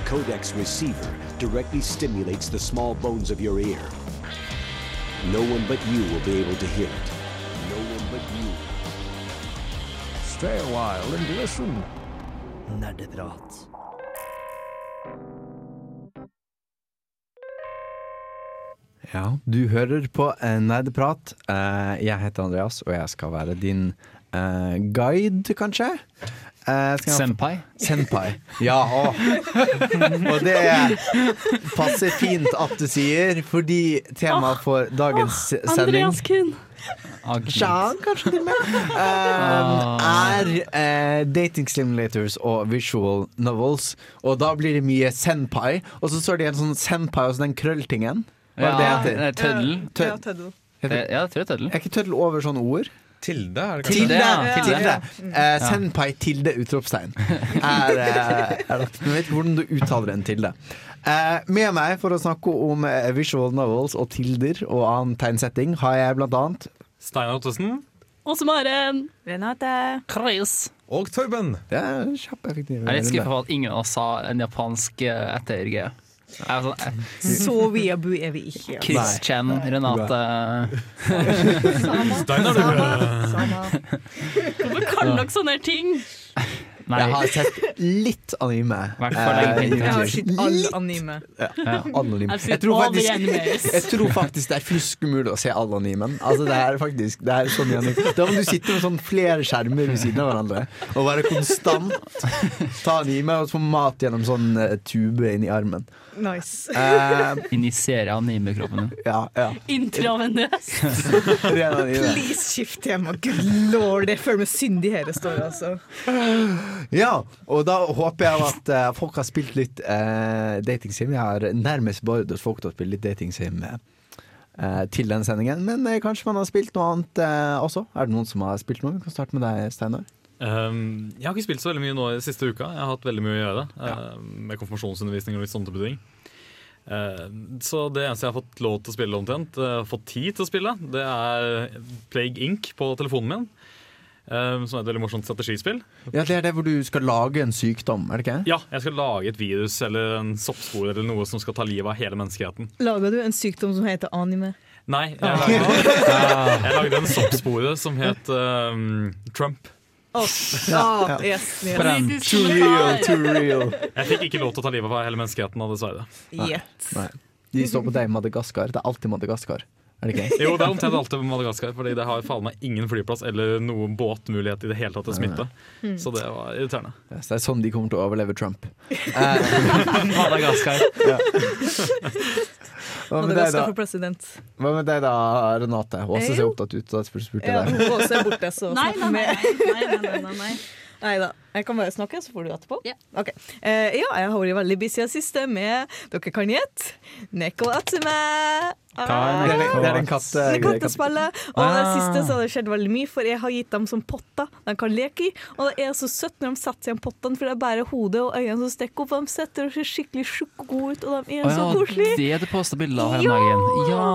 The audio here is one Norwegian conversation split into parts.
the codex receiver directly stimulates the small bones of your ear. No one but you will be able to hear it. No one but you. Stay a while and listen. Nerdeprat. Ja, du hører på eh, Nerdeprat. Eh, jeg heter Andreas, og jeg skal være din eh, guide, kanskje? Eh, Senpai. Senpai. Ja, å. Og det passer fint at du sier, fordi temaet for dagens sending Andreas Kuhn. Sean, kanskje til og med. eh, er uh, dating simulators og visual novels. Og da blir det mye senpai. Og så står det en sånn senpai og så den krølltingen. Hva er det det heter? Tøddel. Ja, Tøddel. Ja, jeg tror det er tøddel. Er ikke tøddel over sånne ord? Tilde, er det Tilde! ja, tilde. tilde. Eh, senpai tilde utropstegn. Er, eh, er. Men vet ikke hvordan du uttaler en tilde. Eh, med meg for å snakke om eh, visual novels og tilder og annen tegnsetting har jeg blant annet Stein Ottesen. Åse Maren. Renate. Chris. Og Torben. Det er kjapp, effektiv. Jeg er litt skuffa over at ingen av oss sa en japansk eh, etter G. Sånn, eh, Så weaboo er vi ikke. Christian, Renate Steinar, du. Hvorfor kan dere sånne ting? Nei, Jeg har sett litt anime. Hvert Eh, Jeg har sett all anime. all anime. Jeg tror, faktisk, jeg tror faktisk det er flysk umulig å se all animen. Altså det er faktisk det er sånn. Da må du sitte med sånn flere skjermer ved siden av hverandre og være konstant. Ta anime og få mat gjennom sånn tube inn i armen. Nice. Uh, Injiserer animekroppen din. ja, ja. Intravenøs. Please skift tema. Good lord, jeg føler meg syndig her det står, altså. Ja, og da håper jeg at uh, folk har spilt litt uh, datingsim. Jeg har nærmest beordret folk til å spille litt datingsim Uh, til denne sendingen. Men eh, kanskje man har spilt noe annet eh, også? Er det noen som har spilt noe? Vi kan starte med deg, Steinar. Um, jeg har ikke spilt så veldig mye nå i siste uka. Jeg har hatt veldig mye å gjøre eh, med konfirmasjonsundervisning og litt sånne ting. Eh, så det eneste jeg har fått lov til å spille omtrent, uh, fått tid til å spille, det er Plague Inc. på telefonen min. eh, som er et veldig morsomt strategispill. Ja, Det er det hvor du skal lage en sykdom, er det ikke? Ja, jeg skal lage et virus eller en soppspore eller noe som skal ta livet av hele menneskeheten. Laga du en sykdom som heter anime? Nei, jeg lagde, jeg lagde en soppspore som het um, Trump. Oh, yes, yes. Too real, too real. Jeg fikk ikke lov til å ta livet av hele menneskeheten, dessverre. Yet. Nei. De står på deg i Madagaskar. Det er alltid Madagaskar. Er det ikke? Jo, det er omtrent alltid på Madagaskar, Fordi det har faen meg ingen flyplass eller noen båtmulighet i det hele tatt til smitte. Så det var irriterende. Ja, så det er sånn de kommer til å overleve Trump. Madagaskar. Hva med deg, da. Hva med deg da Renate? Åse ser opptatt ut. Da spurte Ja, jeg deg. også er borte, så snakk med nei, nei, nei, nei, nei. Nei da. Jeg kan bare snakke, så får du etterpå. Ja. Okay. Eh, ja, jeg har vært veldig busy i det siste med Dere kan gjette. Neko Atsume. Er Det er, det er den katte... Kattespillet. Og ah. det Ah. siste så har det skjedd veldig mye, for jeg har gitt dem som potter de kan leke i. Og det er så søtt når de setter seg i pottene, for det er bare hodet og øynene som stikker opp. Og de setter og ser skikkelig gode ut, og de er Å så koselige. det er det posta bilde av her om dagen. Ja!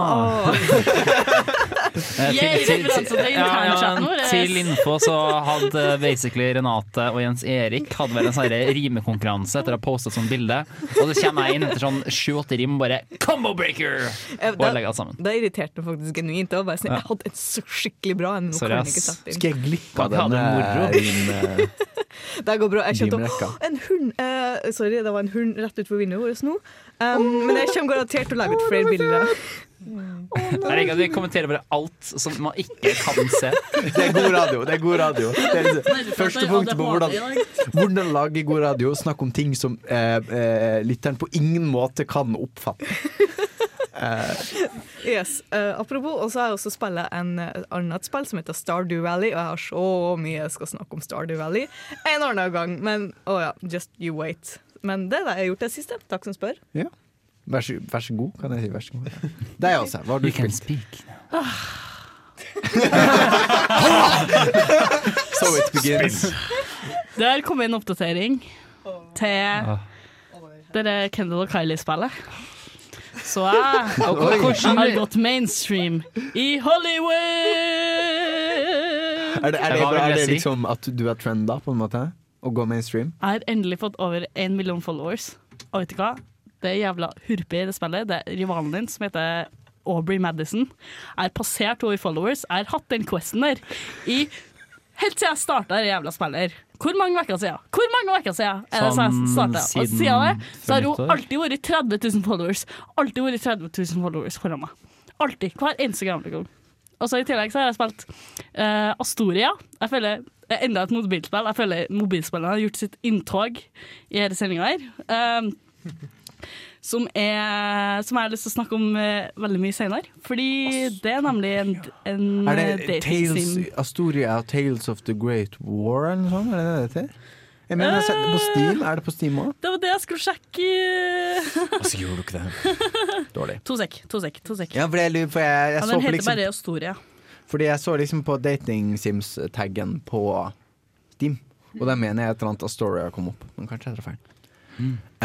Til internchatten. Til info så hadde basically Renate og Jens Erik Hadde vel en sånn rimekonkurranse etter å ha postet sånt bilde. Og så kommer jeg inn etter sånn sju-åtte rim bare Combo breaker! Og Det, legger alt sammen. Da irriterte det faktisk genuint. Det var bare sånn, Jeg hadde en så skikkelig bra en. Sorry, ass. Skal jeg glippe av moro? eh, Det går bra. Jeg kjente opp en hund Uh, Sorry, det var en hund rett utenfor vinduet vårt nå. Um, men jeg kommer garantert til å legge ut flere bilder. Jeg liker at vi kommenterer bare alt som man ikke kan se. Det er god radio. det er god radio Det er liksom Første punktet på hvordan, hvordan lage god radio. Snakk om ting som eh, eh, lytteren på ingen måte kan oppfatte. Yes, Uh, Apropos, og så har jeg også spillet en eh, annet spill som heter Stardew Valley, og jeg har så mye jeg skal snakke om Stardew Valley en annen gang. Men å ja, just you wait. Men det er det jeg har gjort det siste. Takk som spør. Ja. Vær så, vær så god, kan jeg si. Vær så god. Deg også. Hva har du You can spilt? speak. So it begins. Der kom en oppdatering til det der Kendal og Kylie-spillet. Så jeg har gått mainstream i Hollywood! Er det, er det, er det liksom at du er trenda, på en måte? Å gå mainstream? Jeg har endelig fått over én million followers. Og vet du hva? Det er jævla hurpe i det spillet. Det er rivalen din som heter Aubrey Madison. Jeg har passert henne i followers. Jeg har hatt den questen der i helt siden jeg starta det jævla spillet. Hvor mange uker siden? Hvor mange uker siden er det Sånn jeg startet? Og siden det så har hun alltid vært 30 000 followers. Alltid vært 30 000 followers foran meg. Alltid. Hver eneste gang. Liksom. Og så I tillegg så har jeg spilt uh, Astoria. Jeg føler eh, Enda et mobilspill. Jeg føler mobilspillene har gjort sitt inntog i denne sendinga her. Um, som, er, som jeg har lyst til å snakke om uh, veldig mye senere. Fordi det er nemlig en, en Er eh, det Tales. Astoria Tales of the Great War eller noe sånt? Er det det det heter? Jeg mener, jeg har sett det på Steam. Er det på Steam òg? Det var det jeg skulle sjekke. Og så gjorde du ikke det. Dårlig. To sekk, to sekk. to sekk. Ja, for jeg, for jeg, jeg Ja, den heter liksom bare Astoria. Fordi jeg så liksom på Dating Sims-taggen på Steam. Og der mener jeg et eller annet Astoria kom opp. Men kanskje jeg tar feil.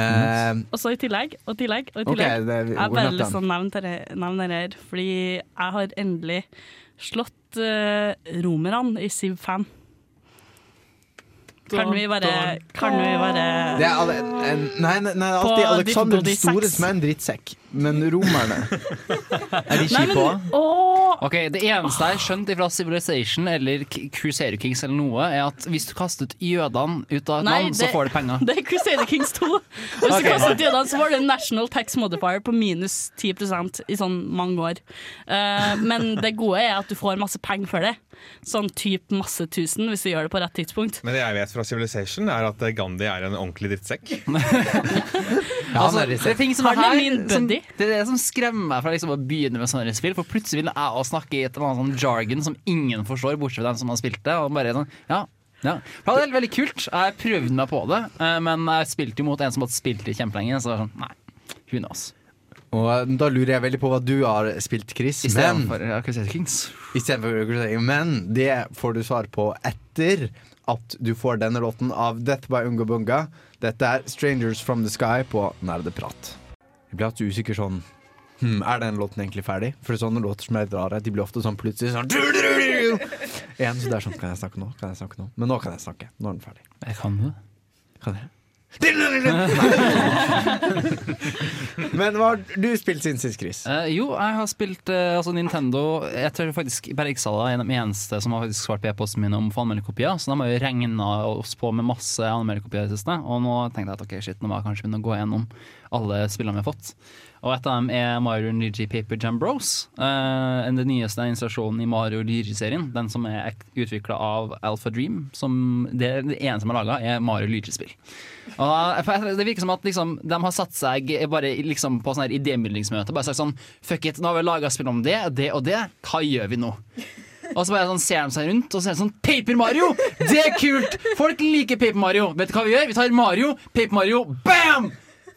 Eh, Og så i tillegg, og i tillegg, og i tillegg. det- jeg bare lyst til å nevne dette- fordi jeg har endelig slått uh, romerne i Siv 5. Kan vi bare Kan vi bare det er alle, en, nei, nei, nei, det alltid Alexander den store som er en drittsekk. Men romerne Er de kjipe òg? Okay, Ok, Det eneste jeg har skjønt fra Civilization eller Crusader Kings eller noe, er at hvis du kastet jødene ut av et Nei, land, så det- får du penger. Det er Crusader Kings 2. Hvis okay. du kastet jødene, så var det national tax modifier på minus 10% i sånn mange år. Uh, men det gode er at du får masse penger for det. Sånn typ masse tusen hvis du gjør det på rett tidspunkt. Men det jeg vet fra Civilization, er at Gandhi er en ordentlig drittsekk. Ja, Altså, er det er ting som er her, som, det er det som skremmer meg fra liksom å begynne med sånne spill. For plutselig vil jeg også snakke i et eller annet sånn jargon som ingen forstår, bortsett fra dem som har spilt det. Og bare sånn, ja, ja. Det var veldig kult. Jeg prøvde meg på det, eh, men jeg spilte jo mot en som hadde spilt det kjempelenge. Så sånn, nei, who knows. Og eh, da lurer jeg veldig på hva du har spilt, Chris. Men, Istedenfor ja, Crusader Kings. Istedenfor Crusader. Men det får du svar på etter at du får denne låten av Death by Unga Bunga. Dette er 'Strangers From The Sky' på Nerdeprat. Jeg blir alltid usikker sånn hm, Er den låten egentlig ferdig? For sånne låter som er litt rare, de blir ofte sånn plutselig sånn En, så det er sånn Kan jeg snakke nå? Kan jeg snakke nå? Men nå kan jeg snakke. Nå er den ferdig. Jeg kan det. Kan jeg? Men hva har du spilt siden sist, Chris? Uh, jo, jeg har spilt uh, altså Nintendo Jeg tror faktisk bare Ixala er de eneste som har faktisk svart på e-posten min om anmelderkopier. Så de har jo regna oss på med masse anmeldekopier i det siste. Og nå tenkte jeg at ok, shit, nå må jeg kanskje begynne å gå gjennom alle spillene vi har fått. Og et av dem er Mario Luigi Paper Jam Bros. Uh, den nyeste installasjonen i Mario Luigi-serien. Den som er utvikla av Alpha Dream. Som det, det eneste de har laga, er Mario Luigi-spill. Det virker som at liksom, de har satt seg bare liksom på sånn her idémidlingsmøte Bare sagt sånn Fuck it, nå har vi laga spill om det, det og det. Hva gjør vi nå? Og så bare sånn ser de seg rundt og så er sånn Paper Mario! Det er kult! Folk liker Paper Mario. Vet du hva vi gjør? Vi tar Mario, Paper Mario, bam!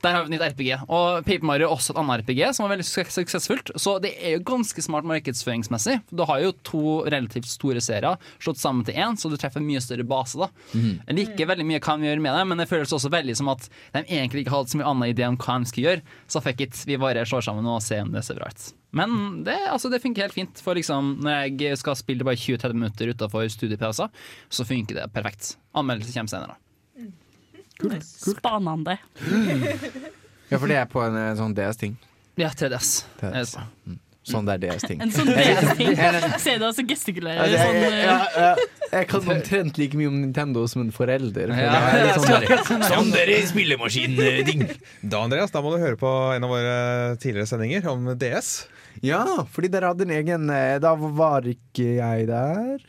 Der har vi et nytt RPG. Og Paper Mario er også et annet RPG som var veldig su suksessfullt. Så det er jo ganske smart markedsføringsmessig. Du har jo to relativt store serier slått sammen til én, så du treffer en mye større base. da Jeg liker veldig mye hva de gjør med det, men det føles også veldig som at de egentlig ikke hadde så mye annen idé om hva de skulle gjøre. Så fuck it, vi bare slår sammen og ser om det ser bra ut. Men det, altså, det funker helt fint. For liksom, når jeg skal spille bare 20-30 minutter utafor studiepauser, så funker det perfekt. Anmeldelse kommer senere. Spanende. Ja, for det er på en en sånn DS-ting. Ja, 3DS. Det Er det så? Sånn det er DS-ting. En sånn DS-ting. Ser du også gestikulerer Altså, sånn jeg, ja, jeg, jeg, kan omtrent like mye om Nintendo som en forelder. For Ja, det er litt ja, sånn der, sånn dere spillemaskin-ding. Da Andreas, da må du høre på en av våre tidligere sendinger om DS. Ja, fordi dere hadde en egen eh, Da var ikke jeg der.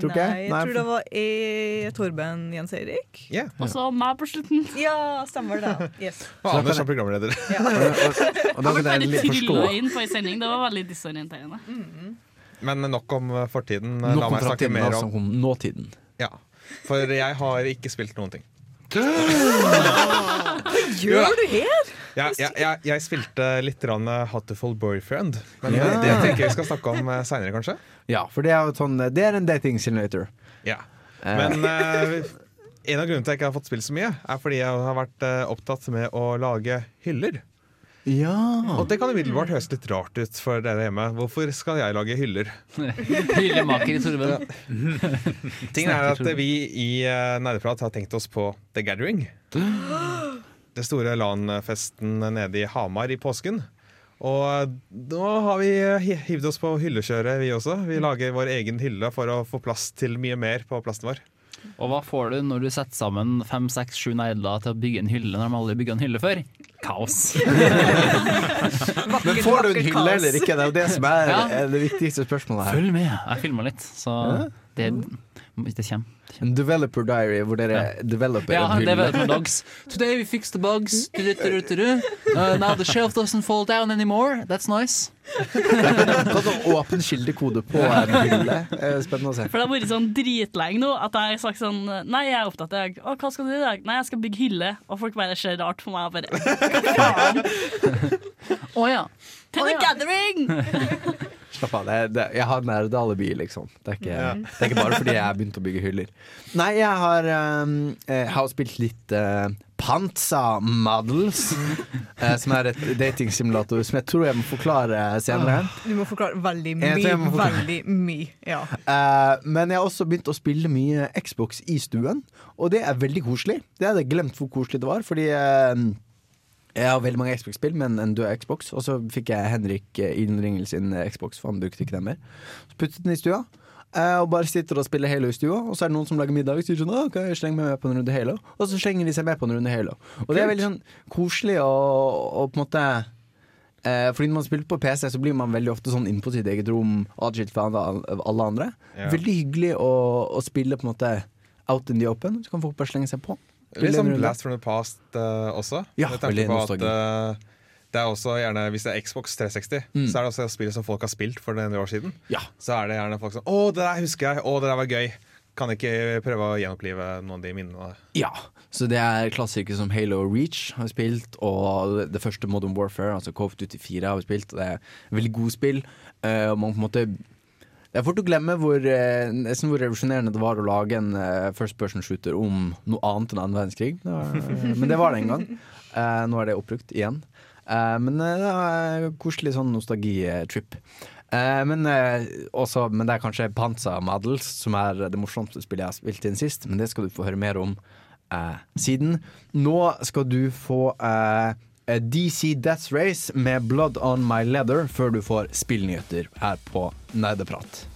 Tror ikke jeg. Nei, jeg tror det var E. Torben Jens Eirik. Yeah. Og så meg på slutten. Ja, stemmer det. Yes. Og Anders som programleder. Og, og, og da ble det litt inn på en sending. Det var veldig disorienterende. Men nok om fortiden. Nå La meg snakke mer altså om om nåtiden. ja. For jeg har ikke spilt noen ting. Gjør du her? Jeg, jeg, jeg, jeg spilte litt Hatterful Boyfriend, men Ja. det tenker jeg vi skal snakke om seinere, kanskje. Ja, for det er sånn Det er en dating simulator. Ja. Eh, Men eh, en av grunnene til at jeg ikke har fått spilt så mye, er fordi jeg har vært eh, opptatt med å lage hyller. Ja. Og det kan umiddelbart høres litt rart ut for dere hjemme. Hvorfor skal jeg lage hyller? Hyllemaker i Torben. Tingen er at vi i uh, Nerdeprat har tenkt oss på The Gathering. det store LAN-festen nede i Hamar i påsken. Og nå har vi hi- hivd oss på hyllekjøret, vi også. Vi lager vår egen hylle for å få plass til mye mer på plassen vår. Og hva får du når du setter sammen fem, seks, sju negler til å bygge en hylle når de aldri bygga en hylle før? Kaos. Men får du en hylle eller ikke? Det er jo det som er Ja. er det viktigste spørsmålet her. Følg med. Jeg filma litt, så det, det kommer. En developer diary hvor dere developer Ja, en hylle. development dogs. Today we fix the bugs. Du-du-du-du-du. Uh, now the shelf doesn't fall down anymore. That's nice. Kan du åpne kildekode på en hylle? Eh, Spennende å se. For det har vært sånn dritlenge nå at jeg har sagt sånn Nei, jeg er opptatt av Å, hva skal du i dag? Nei, jeg skal bygge hylle. Og folk bare ser rart på meg bare Hva faen? Å ja. To the gathering! Slapp av. Det, det, jeg har nerdealibi, liksom. Det er, ikke, det er ikke bare fordi jeg har begynt å bygge hyller. Nei, jeg har, um, jeg har spilt litt uh, Panza Models, eh, som er et datingsimulator som jeg tror jeg må forklare senere. Du må forklare veldig mye. forklare. Veldig mye. Ja. Eh, men jeg har også begynt å spille mye Xbox i stuen, og det er veldig koselig. Det hadde jeg glemt hvor koselig det var, fordi eh, jeg har veldig mange Xbox-spill, men en død Xbox. Og så fikk jeg Henrik eh, innringel sin Xbox, for han brukte ikke den mer. Så puttet den i stua. eh, og bare sitter og spiller Halo i stua, og så er det noen som lager middag og sier sånn Ok, kan jeg slenge meg med på en runde Halo? Og så slenger de seg med på en runde Halo. Og det er veldig sånn koselig og, og på en måte eh, Fordi når man spiller på PC, så blir man veldig ofte sånn inne på sitt eget rom, atskilt fra alle andre. Ja. Veldig hyggelig å, å spille på en måte out in the open. Så kan folk bare slenge seg på. Litt sånn. Blast from the past uh, også. Ja, Med tanke veldig på at eh, det er også gjerne, Hvis det er Xbox 360, Mm. så er det også spill som folk har spilt for en del år siden. Ja. Så er det gjerne folk som 'Å, det der husker jeg! Å, det der var gøy!' Kan ikke prøve å gjenopplive noen av de minnene? Ja, så det er klassikere som Halo Reach har spilt, og det første Modern Warfare, altså Cove Duty 4 har vi spilt. Det er veldig gode spill. Uh, man på en måte det er fort å glemme hvor, eh, nesten hvor revolusjonerende det var å lage en eh, first person shooter om noe annet enn annen verdenskrig. Det var, men det var det en gang. Eh, nå er det oppbrukt igjen. Eh, men eh, det en koselig sånn nostalgitrip. Eh, men, eh, også, men det er kanskje Panza Models som er det morsomste spillet jeg har spilt inn sist. Men det skal du få høre mer om eh, siden. Nå skal du få eh, DC Death Race med Blood On My Leather før du får spillnyheter her på Nerdeprat.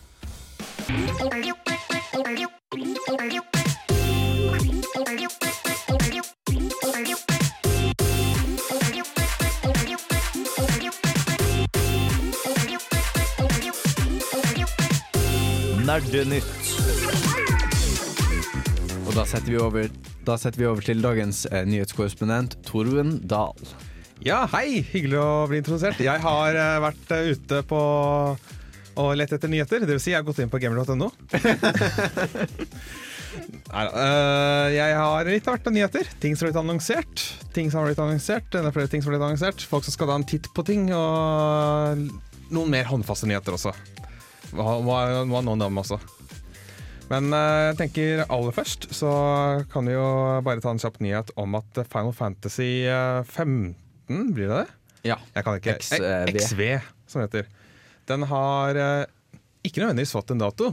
Nerdenytt. Og da setter vi over, da setter vi over til dagens eh, nyhetskorrespondent Torven Dahl. Ja, hei! Hyggelig å bli introdusert. Jeg har eh, vært eh, ute på og lett etter nyheter. Det vil si, jeg har gått inn på gamer.no. Neida, eh, jeg har litt av hvert av nyheter. Ting som har blitt annonsert. Ting som har blitt annonsert. Det er flere ting som har blitt annonsert. Folk som skal ta en titt på ting. Og noen mer håndfaste nyheter også. Må må må ha noen av dem også. Men eh, jeg tenker aller først så kan vi jo bare ta en kjapp nyhet om at Final Fantasy eh, 15, blir det det? Ja. Jeg kan ikke XV. Eh, XV, som det heter. Den har eh, ikke nødvendigvis fått en dato.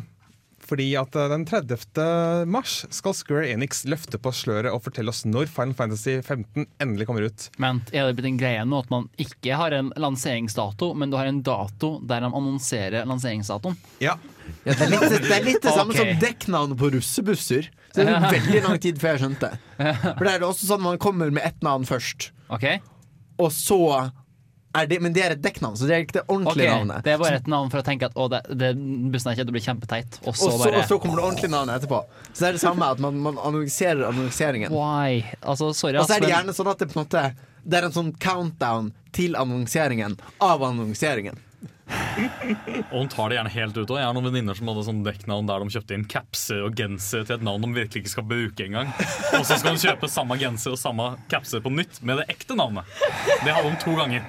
Fordi at eh, den 30. mars skal Square Enix løfte på sløret og fortelle oss når Final Fantasy 15 endelig kommer ut. Men er det blitt en greie nå at man ikke har en lanseringsdato, men du har en dato der de annonserer lanseringsdatoen? Ja, Ja, det, er litt, det er litt det samme okay. som dekknavn på russebusser. Så det tok veldig lang tid før jeg skjønte. For det er også sånn man kommer med ett navn først, Ok? og så det, Men det er et dekknavn, så det er ikke det ordentlige ordentlige navnet. Det er bare et navn for å tenke at å, det, det, bussen her kommer til å bli kjempeteit, og så og, så, bare og så kommer det ordentlige navnet etterpå. Så det er det samme at man, man annonserer annonseringen. Why? Altså, sorry, Og så er det gjerne sånn at det på en måte Det er en sånn countdown til annonseringen av annonseringen. Og hun tar det gjerne helt ut òg. Jeg har noen venninner som hadde sånn dekknavn der de kjøpte inn capser og genser til et navn de virkelig ikke skal bruke engang. Og så skal de kjøpe samme genser og samme capser på nytt med det ekte navnet. Det hadde de to ganger.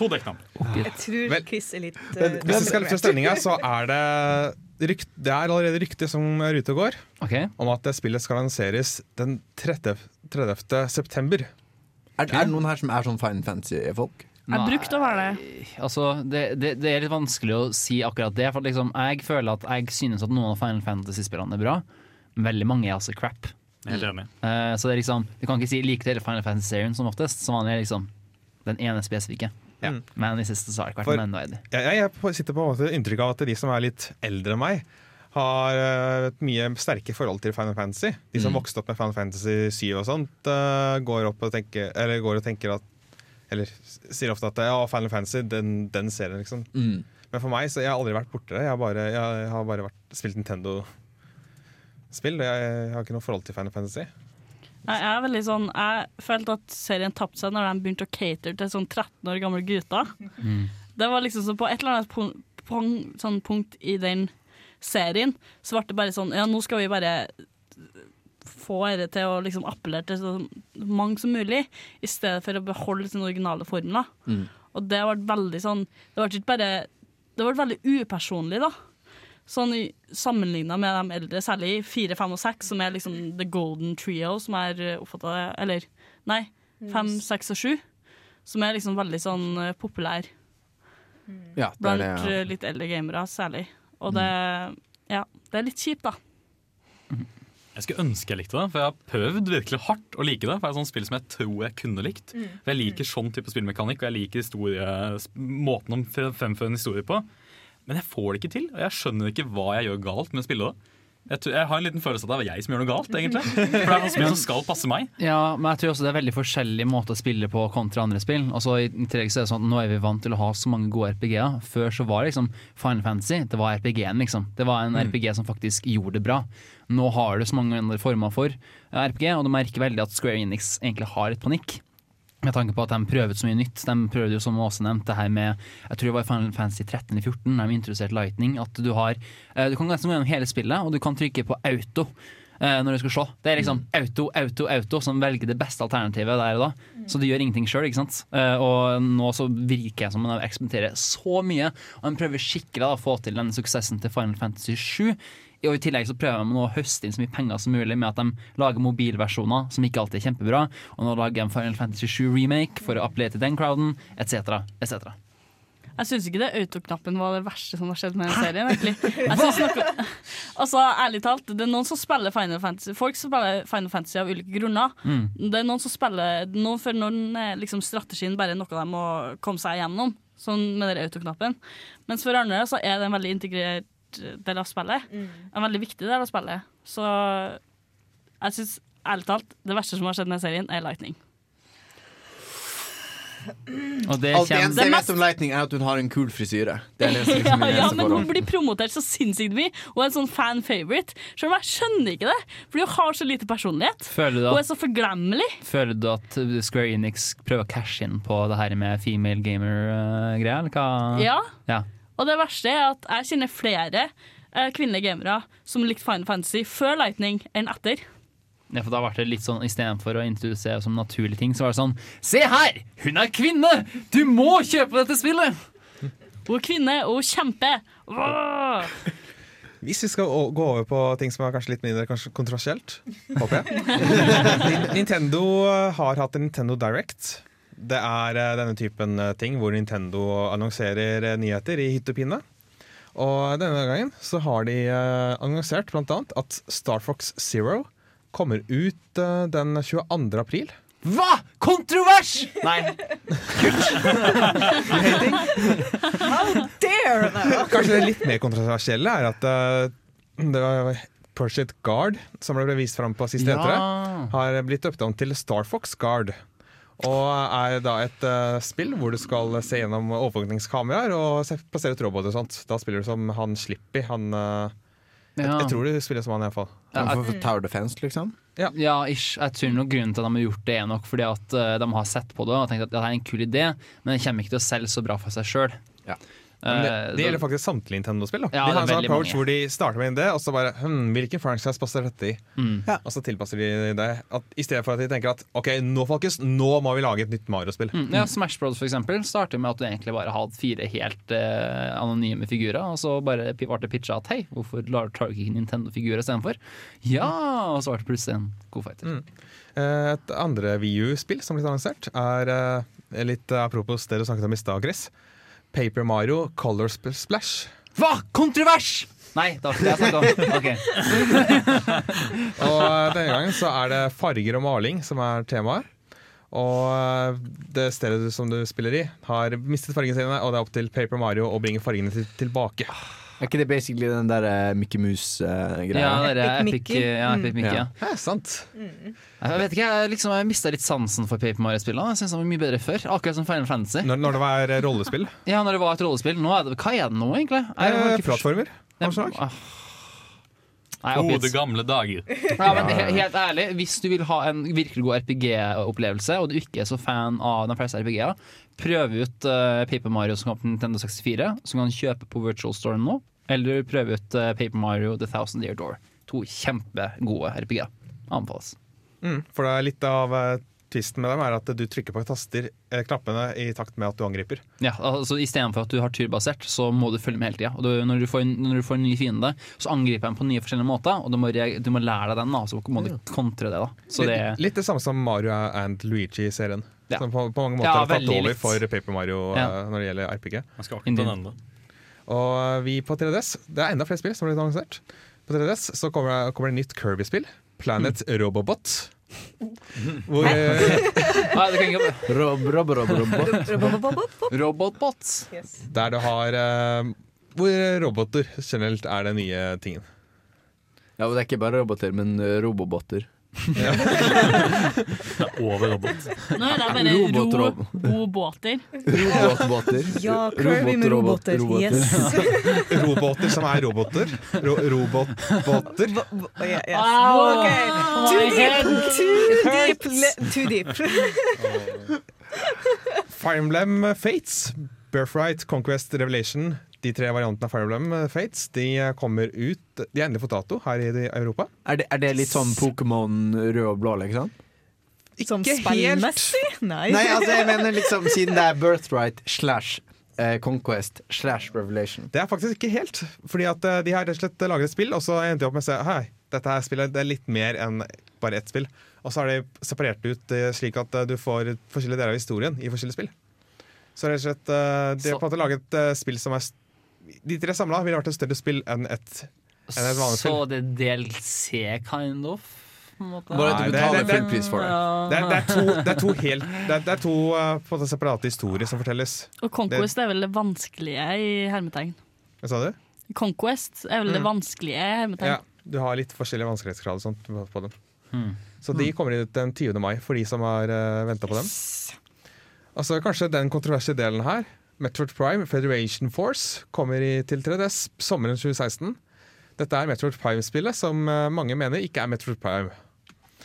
To dekknavn. Jeg tror Chris er litt Hvis eh, vi skal løfte stemninga, så er det rykt, Det er allerede rykte som er ute og går okay. om at det spillet skal lanseres den 30. 30. september. Er, er det noen her som er sånn Fine Fancy-folk? Jeg brukte å være det. Altså, det, det, det er litt vanskelig å si akkurat det. For liksom, jeg føler at jeg synes at noen av Final Fantasy-spillene er bra. Men veldig mange er altså crap. Helt enig. Uh, så det er liksom Du kan ikke si like til Final Fantasy-serien som oftest. Som vanlig er liksom den ene spesifikke. Ja. Men i siste så har det ikke vært For- noe enda. Jeg, jeg sitter på en måte inntrykk av at de som er litt eldre enn meg, har eh, et mye sterke forhold til Final Fantasy. De som Mm. vokste opp med Final Fantasy 7 og sånt, eh, går opp og tenker Eller går og tenker at Eller sier ofte at ja, Final Fantasy, den, den serien, liksom. Mm. Men for meg, så jeg har aldri vært borte. Jeg har bare, jeg har bare vært, spilt Nintendo-spill. Jeg, jeg har ikke noe forhold til Final Fantasy. Jeg er veldig sånn Jeg følte at serien tapte seg når de begynte å cater til sånn 13 år gamle gutter. Det var liksom så på et eller annet punkt, sånn punkt i den serien, så ble det bare sånn Ja, nå skal vi bare få dette til å liksom appellere til så mange som mulig, i stedet for å beholde sin originale formler. Mm. Og det ble veldig sånn Det ble ikke bare Det ble veldig upersonlig, da. Sånn Sammenligna med de eldre, særlig fire, fem og seks, som er liksom the golden trio, som er oppfatta Eller nei, fem, seks og sju. Som er liksom veldig sånn eh, populær Ja, det er blant det. Ja. eh, litt eldre gamere, særlig. Og det Ja, det er litt kjipt, da. Jeg skulle ønske jeg likte det, for jeg har prøvd virkelig hardt å like det. For det er et sånt spill som jeg tror jeg kunne likt. For Jeg liker sånn type spillmekanikk, og jeg liker historie, måten å fremføre en historie på. Men jeg får det ikke til, og jeg skjønner ikke hva jeg gjør galt med å spille det. Jeg, tror, jeg har en liten følelse av at det er jeg som gjør noe galt, egentlig. For det er et spill som skal passe meg. Ja, men jeg tror også det er veldig forskjellige måter å spille på kontra andre spill. Altså, I tillegg så er det sånn at Nå er vi vant til å ha så mange gode RPG-er. Før så var det liksom Final Fantasy det var RPG-en. liksom Det var en RPG som faktisk gjorde det bra. Nå har du så mange andre former for eh, RPG, og du merker veldig at Square Enix egentlig har litt panikk. Med tanke på at de prøvde så mye nytt. De prøvde jo som Åse nevnt det her med Jeg tror det var i Final Fantasy 13 eller 14 da de introduserte Lightning. At du har eh, Du kan gå gjennom hele spillet, og du kan trykke på auto eh, når du skal slå. Det er liksom auto, auto, auto som velger det beste alternativet der og da. Så du gjør ingenting sjøl, ikke sant. Eh, og nå så virker det som om de eksperimenterer så mye, og de prøver skikkelig å få til den suksessen til Final Fantasy 7. Og I tillegg så prøver de å høste inn så mye penger som mulig med at de lager mobilversjoner som ikke alltid er kjempebra. Og nå lager de Final Fantasy 7 remake for å appellere til den crowden, etc. etc. Jeg syns ikke det autoknappen var det verste som har skjedd med den serien. egentlig. Noe, altså, ærlig talt, Det er noen som spiller Final Fantasy Folk spiller Final Fantasy av ulike grunner. Mm. Det er noen som spiller noen For noen er liksom strategien bare noe de må komme seg gjennom, sånn med den autoknappen. Mens for andre så er det en veldig integrert del av spillet. En veldig viktig del av spillet. Så jeg syns ærlig talt det verste som har skjedd med serien, er Lightning. Og det Alt det eneste jeg vet om Lightning, er at hun har en kul frisyre. Det er det som liksom er Ja, eneste men hun blir promotert så sinnssykt mye, og er en sånn fan favorite. Selv om jeg skjønner ikke det, fordi hun har så lite personlighet. Føler at er så forglemmelig. Føler du at Square Enix prøver å cashe inn på det her med female gamer-greia, eller hva? Ja. Ja. Og det verste er at jeg kjenner flere eh, kvinnelige gamere som likte Final Fantasy før Lightning enn etter. Ja, for da ble det litt sånn Istedenfor å introdusere som naturlige ting, så var det sånn Se her! Hun er kvinne! Du må kjøpe dette spillet! Hun er kvinne, og hun kjemper. Hvis vi skal gå over på ting som er kanskje litt mindre kanskje kontroversielt, håper jeg. Nintendo har hatt en Nintendo Direct. Det er eh, denne typen eh, ting hvor Nintendo annonserer eh, nyheter i hytt og pinne. Og denne gangen så har de annonsert annet at Star Fox Zero kommer ut den 22. april. Hva?! Kontrovers! Nei. Dare! Nei, Kanskje det litt mer kontroversielle er at det var Pursuit Guard, som ble vist fram på siste etere. Ja. har blitt døpt om til Star Fox Guard. Og er da et uh, spill hvor du skal se gjennom overvåkningskameraer og se, plassere ut roboter og sånt. Da spiller du som han Slippy. Han, uh, jeg, Ja. jeg tror du spiller som han iallfall. Ja, For, Tower Defense, liksom. Ja, ish. Jeg tror nok grunnen til at de har gjort det, er nok fordi at uh, de har sett på det og tenkt at det er en kul idé, men det kommer ikke til å selge så bra for seg sjøl. Ja. Men det, det gjelder faktisk samtlige Nintendo-spill. Ja, de har en sånn approach mange. hvor de starter med en idé, og så bare hm, Hvilken franchise passer dette i? Mm. Ja. Og så tilpasser de det. At, I stedet for at de tenker at OK, nå folkens, nå må vi lage et nytt Mario-spill. Mm, ja, Smash Bros for eksempel starter med at du egentlig bare hadde fire helt eh, anonyme figurer, og så bare ble det pitcha at hei, hvorfor lar- du ikke Nintendo-figurer istedenfor? Ja, og så ble det plutselig en god fighter. Mm. Eh, Et andre VU-spill som er blitt annonsert, er eh, litt apropos det du snakket om i stad, Chris. Paper Mario Color Splash. Hva?! Kontrovers! Nei, det var ikke det jeg snakka om. Ok. Og denne gangen så er det farger og maling som er temaet. Og eh, det stedet du- som du spiller i, har mistet fargene sine, og det er opp til Paper Mario å bringe fargene til, tilbake. Er ikke det basically den der uh, Mickey Mouse-greia? Ja, det er Epic Epic, Mickey. ja, Epic Mickey. Ja. Ja, sant. Jeg vet ikke, jeg, liksom, jeg mista litt sansen for Paper Mario-spillene. Jeg synes de var mye bedre før. Akkurat som Final Fantasy. Når, når det var rollespill. Ja, når det var et rollespill. Nå er det, hva er det nå, egentlig? Jeg Eh, ikke plattformer. av slag. Ah. Nei. Gode, gamle dager. Ja, men he- helt ærlig, hvis du vil ha en virkelig god RPG-opplevelse, og du ikke er så fan av de fleste RPG-er, prøv ut uh, Paper Mario som kom på Nintendo 64, som kan kjøpe på Virtual Store nå. Eller prøv ut uh, Paper Mario The Thousand Year Door. To kjempegode RPG-er. Anbefales. Mm, for det er litt av eh, tvisten med dem er at du trykker på taster, eh, knappene i takt med at du angriper. Ja, altså Istedenfor at du har turbasert, så må du følge med hele tida. Og når, du får en- når du får en ny fiende, så angriper de på nye forskjellige måter, og du må, du må lære deg den, da, så må du kontre det. da Så det litt, litt det samme som Mario and Luigi-serien. Ja. Som på, på mange måter Ja, har tatt over litt. for Paper Mario Ja. eh, når det gjelder RPG. Man skal akkurat den enda. Og eh, vi på 3DS, det er enda flere spill som blir annonsert. På 3DS så kommer, kommer det nytt Kirby-spill. Planet Robobot. Hvor, eh, Nei, det kan ikke Rob, rob, rob, rob. Robotbots. der du har eh, Hvor roboter generelt er den nye tingen. Ja, og det er ikke bare roboter, men eh, Det er over robot. Nå er det bare robåter. ro, rob. robåter. Ja, Kirby med Robot, roboter. Yes. Roboter som er roboter. Ro robotbåter. Hva- yes. Wow. Okay. Too deep! Too deep! Le- Too deep. Fire Emblem Fates, Birthright, Conquest, Revelation. De tre variantene av Fire Emblem Fates De kommer ut De har endelig fått dato her i Europa. Er det, er det litt sånn Pokémon rød og blå, liksom? Som Ikke spillmessig? Nei. Nei, altså jeg mener liksom siden det er Birthright slash eh, Conquest slash Revelation. Det er faktisk ikke helt. Fordi at eh, De har rett og slett laget et spill, og så endte de opp med å si Hei, dette her spillet det er litt mer enn bare ett spill. Og så har de separert ut eh, slik at eh, du får forskjellige deler av historien i forskjellige spill. Så rett og slett eh, de har på en måte laget et eh, spill som er st- De tre samla ville vært et større spill enn et enn et vanlig Så det er DLC, kind of? Bare Nei, du det- betaler full pris for det. Det er, det er to, det er to helt Det er, det er to eh, på en måte separate historier som fortelles. Og Conquest er vel det vanskelige i hermetegn. Hva sa du? Conquest er vel det vanskelige i hermetegn. Ja, du har litt forskjellige vanskelighetsgrad og sånt på på dem. Hmm. Så de kommer ut den 20. mai for de som har uh, venta på dem. Altså Kanskje den kontroversielle delen her. Metroid Prime Federation Force kommer i, til 3DS sommeren 2016. Dette er Metroid Prime-spillet som eh, mange mener ikke er Metroid Prime.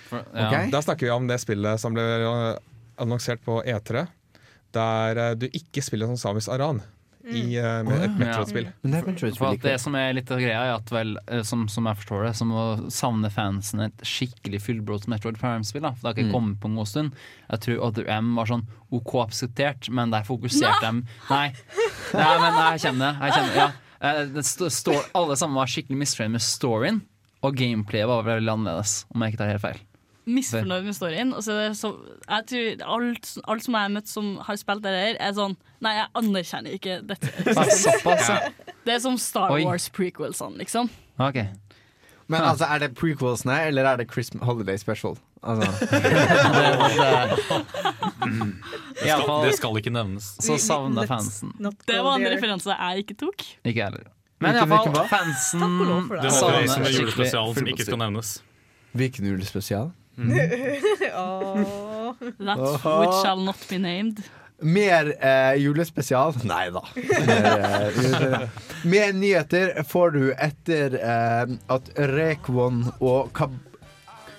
For- ja. okay. Da snakker vi om det spillet som ble eh, annonsert på E3, der eh, du ikke spiller som Samus Aran i uh, med et Metroid-spill. Men det er Metroid For at det som er litt av greia, er at vel, eh, som, som jeg forstår det, som å savne fansen et skikkelig fullbrods Metroid Prime-spill. da, For det har ikke kommet på en god stund. Jeg tror Other M var sånn OK akseptert, men der fokuserte de Nei, nei men jeg kjenner det. Jeg kjenner, det, ja. Eh, det står, alle sammen var skikkelig misfornøyd med storyen, og gameplayet var veldig annerledes, om jeg ikke tar helt feil. Misfornøyd med storyen. Og så er det så, jeg tror alt, alt som jeg har møtt som har spilt det der, er sånn Nei, jeg anerkjenner ikke dette. Det er som Star Wars prequelsene, liksom. Okay. Men altså, er det prequelsene, eller er det Christmas Holiday Special? Altså, det, skal, Det skal ikke nevnes. så savner fansen. Det var en referanse jeg ikke tok. Ikke heller. Men iallfall, fansen Takk og lov for det. Var det som er julespesialen som ikke skal nevnes. Hvilken julespesial? Åh. That Åh. which shall not be named. Mer eh, julespesial? Nei da. Mer, eh. Mer nyheter får du etter eh, at Rekvon og Kab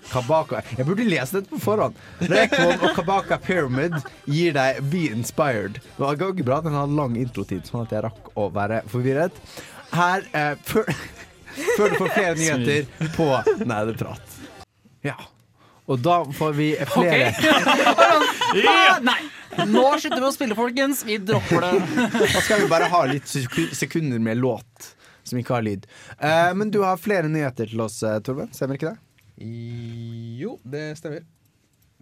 Kabaka Jeg burde lese dette på forhånd. Rekvon og Kabaka Pyramid gir deg Be Inspired. Det var ikke bra at den hadde lang introtid, sånn at jeg rakk å være forvirret. Her eh, før, før du får flere nyheter på Nerdeprat. Ja. Og da får vi flere Ah, Nei! Nå slutter vi å spille, folkens. Vi dropper det. Da skal vi bare ha litt sekunder med låt som ikke har lyd. Uh, men du har flere nyheter til oss, eh, Torben. Stemmer ikke det? Jo, det stemmer.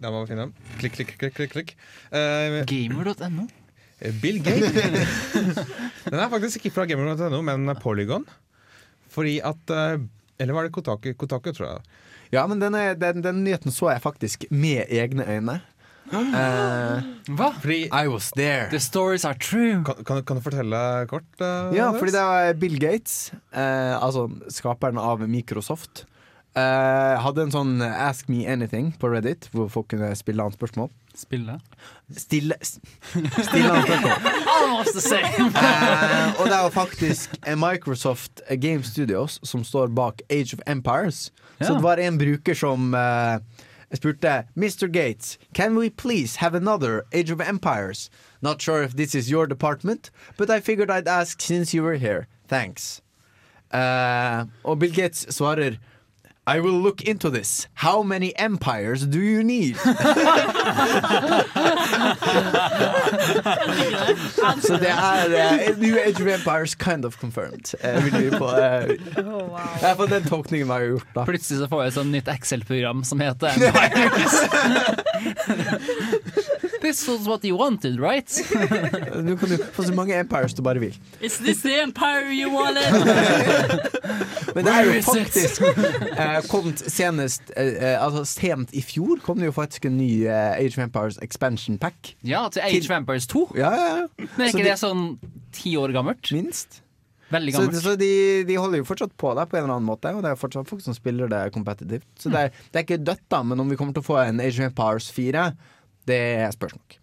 Der må vi finne dem. Klikk, klikk, klikk. klikk, klikk. Uh, Gamer.no. Bill Gates. Den er faktisk ikke fra gamer.no, men Polygon. Fordi at eh, Eller var det Kotaku? Kotaku, tror jeg. Ja, men denne, den, den nyheten så jeg faktisk med egne øyne. Eh, Hva? Fordi I was there. The stories are true. kan, kan, kan du fortelle kort? eh, Ja, fordi det er Bill Gates, eh, altså skaperen av Microsoft, eh, hadde en sånn Ask me anything på Reddit, hvor folk kunne spille annet spørsmål. Spille. Stille, stille annet spørsmål. Almost the same. uh, og det er jo faktisk eh, Microsoft Game Studios som står bak Age of Empires. Så det var en bruker som uh, spurte Mr. Gates, can we please have another Age of Empires? Not sure if this is your department, but I figured I'd ask since you were here. Thanks. Eh, og Bill Gates svarer I will look into this. How many empires do you need? Så det er uh, New Age of Empires kind of confirmed. Uh, vil vi på, uh, Oh, wow. det er den tolkningen har gjort, da. Plutselig så får jeg et sånt nytt Excel-program som heter Empires. This was what you wanted, right? Du kan jo få så mange empires du bare vil. Is this the empire you wanted? Men det er jo faktisk uh, kommet senest uh, Altså sent i fjor kom det jo faktisk en ny uh, Age of Empires expansion pack. Ja, til Age of Empires 2. Ja, ja, ja. Men er Så ikke de- det sånn ti år gammelt? Minst. Veldig Så, gammelt. så de, de holder jo fortsatt på der på en eller annen måte, og det er fortsatt folk som spiller det kompetitivt. Så det er, det er ikke dødt, da, men om vi kommer til å få en Age of Empires 4, det er spørsmål.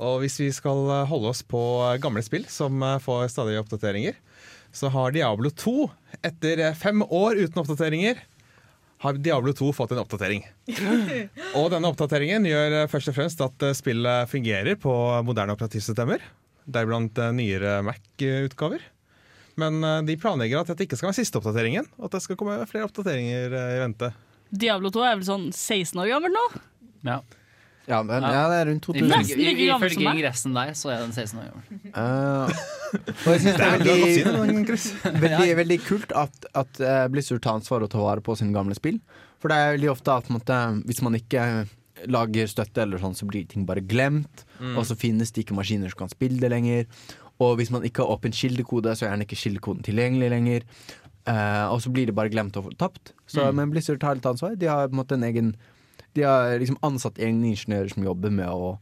Og hvis vi skal eh, holde oss på eh, gamle spill som eh, får stadig oppdateringer, så har Diablo 2, etter fem år uten oppdateringer, har Diablo 2 fått en oppdatering. Og denne oppdateringen gjør først og fremst at spillet fungerer på moderne operativsystemer, deriblant nyere Mac-utgaver. Men de planlegger at dette ikke skal være siste oppdateringen, og at det skal komme flere oppdateringer i vente. Diablo 2 er vel sånn 16 år gammel nå? Ja. Ja, men, ja, det er rundt 2000. Nesten like gammel som Ifølge ingressen der, så er den 16 år gammel. Uh, og jeg synes det er veldig, veldig, veldig kult at, at eh, Blizzard tar ansvar og tar vare på sine gamle spill. For det er veldig ofte at måtte, hvis man ikke lager støtte, eller sånn, så blir ting bare glemt. Og så finnes det ikke maskiner som kan spille det lenger. Og hvis man ikke har åpen kildekode, så er den ikke kildekoden tilgjengelig lenger. Uh, og så blir det bare glemt og tapt. Så, Men Blizzard tar litt ansvar. De har på en måte en egen De har liksom ansatt egne ingeniører som jobber med å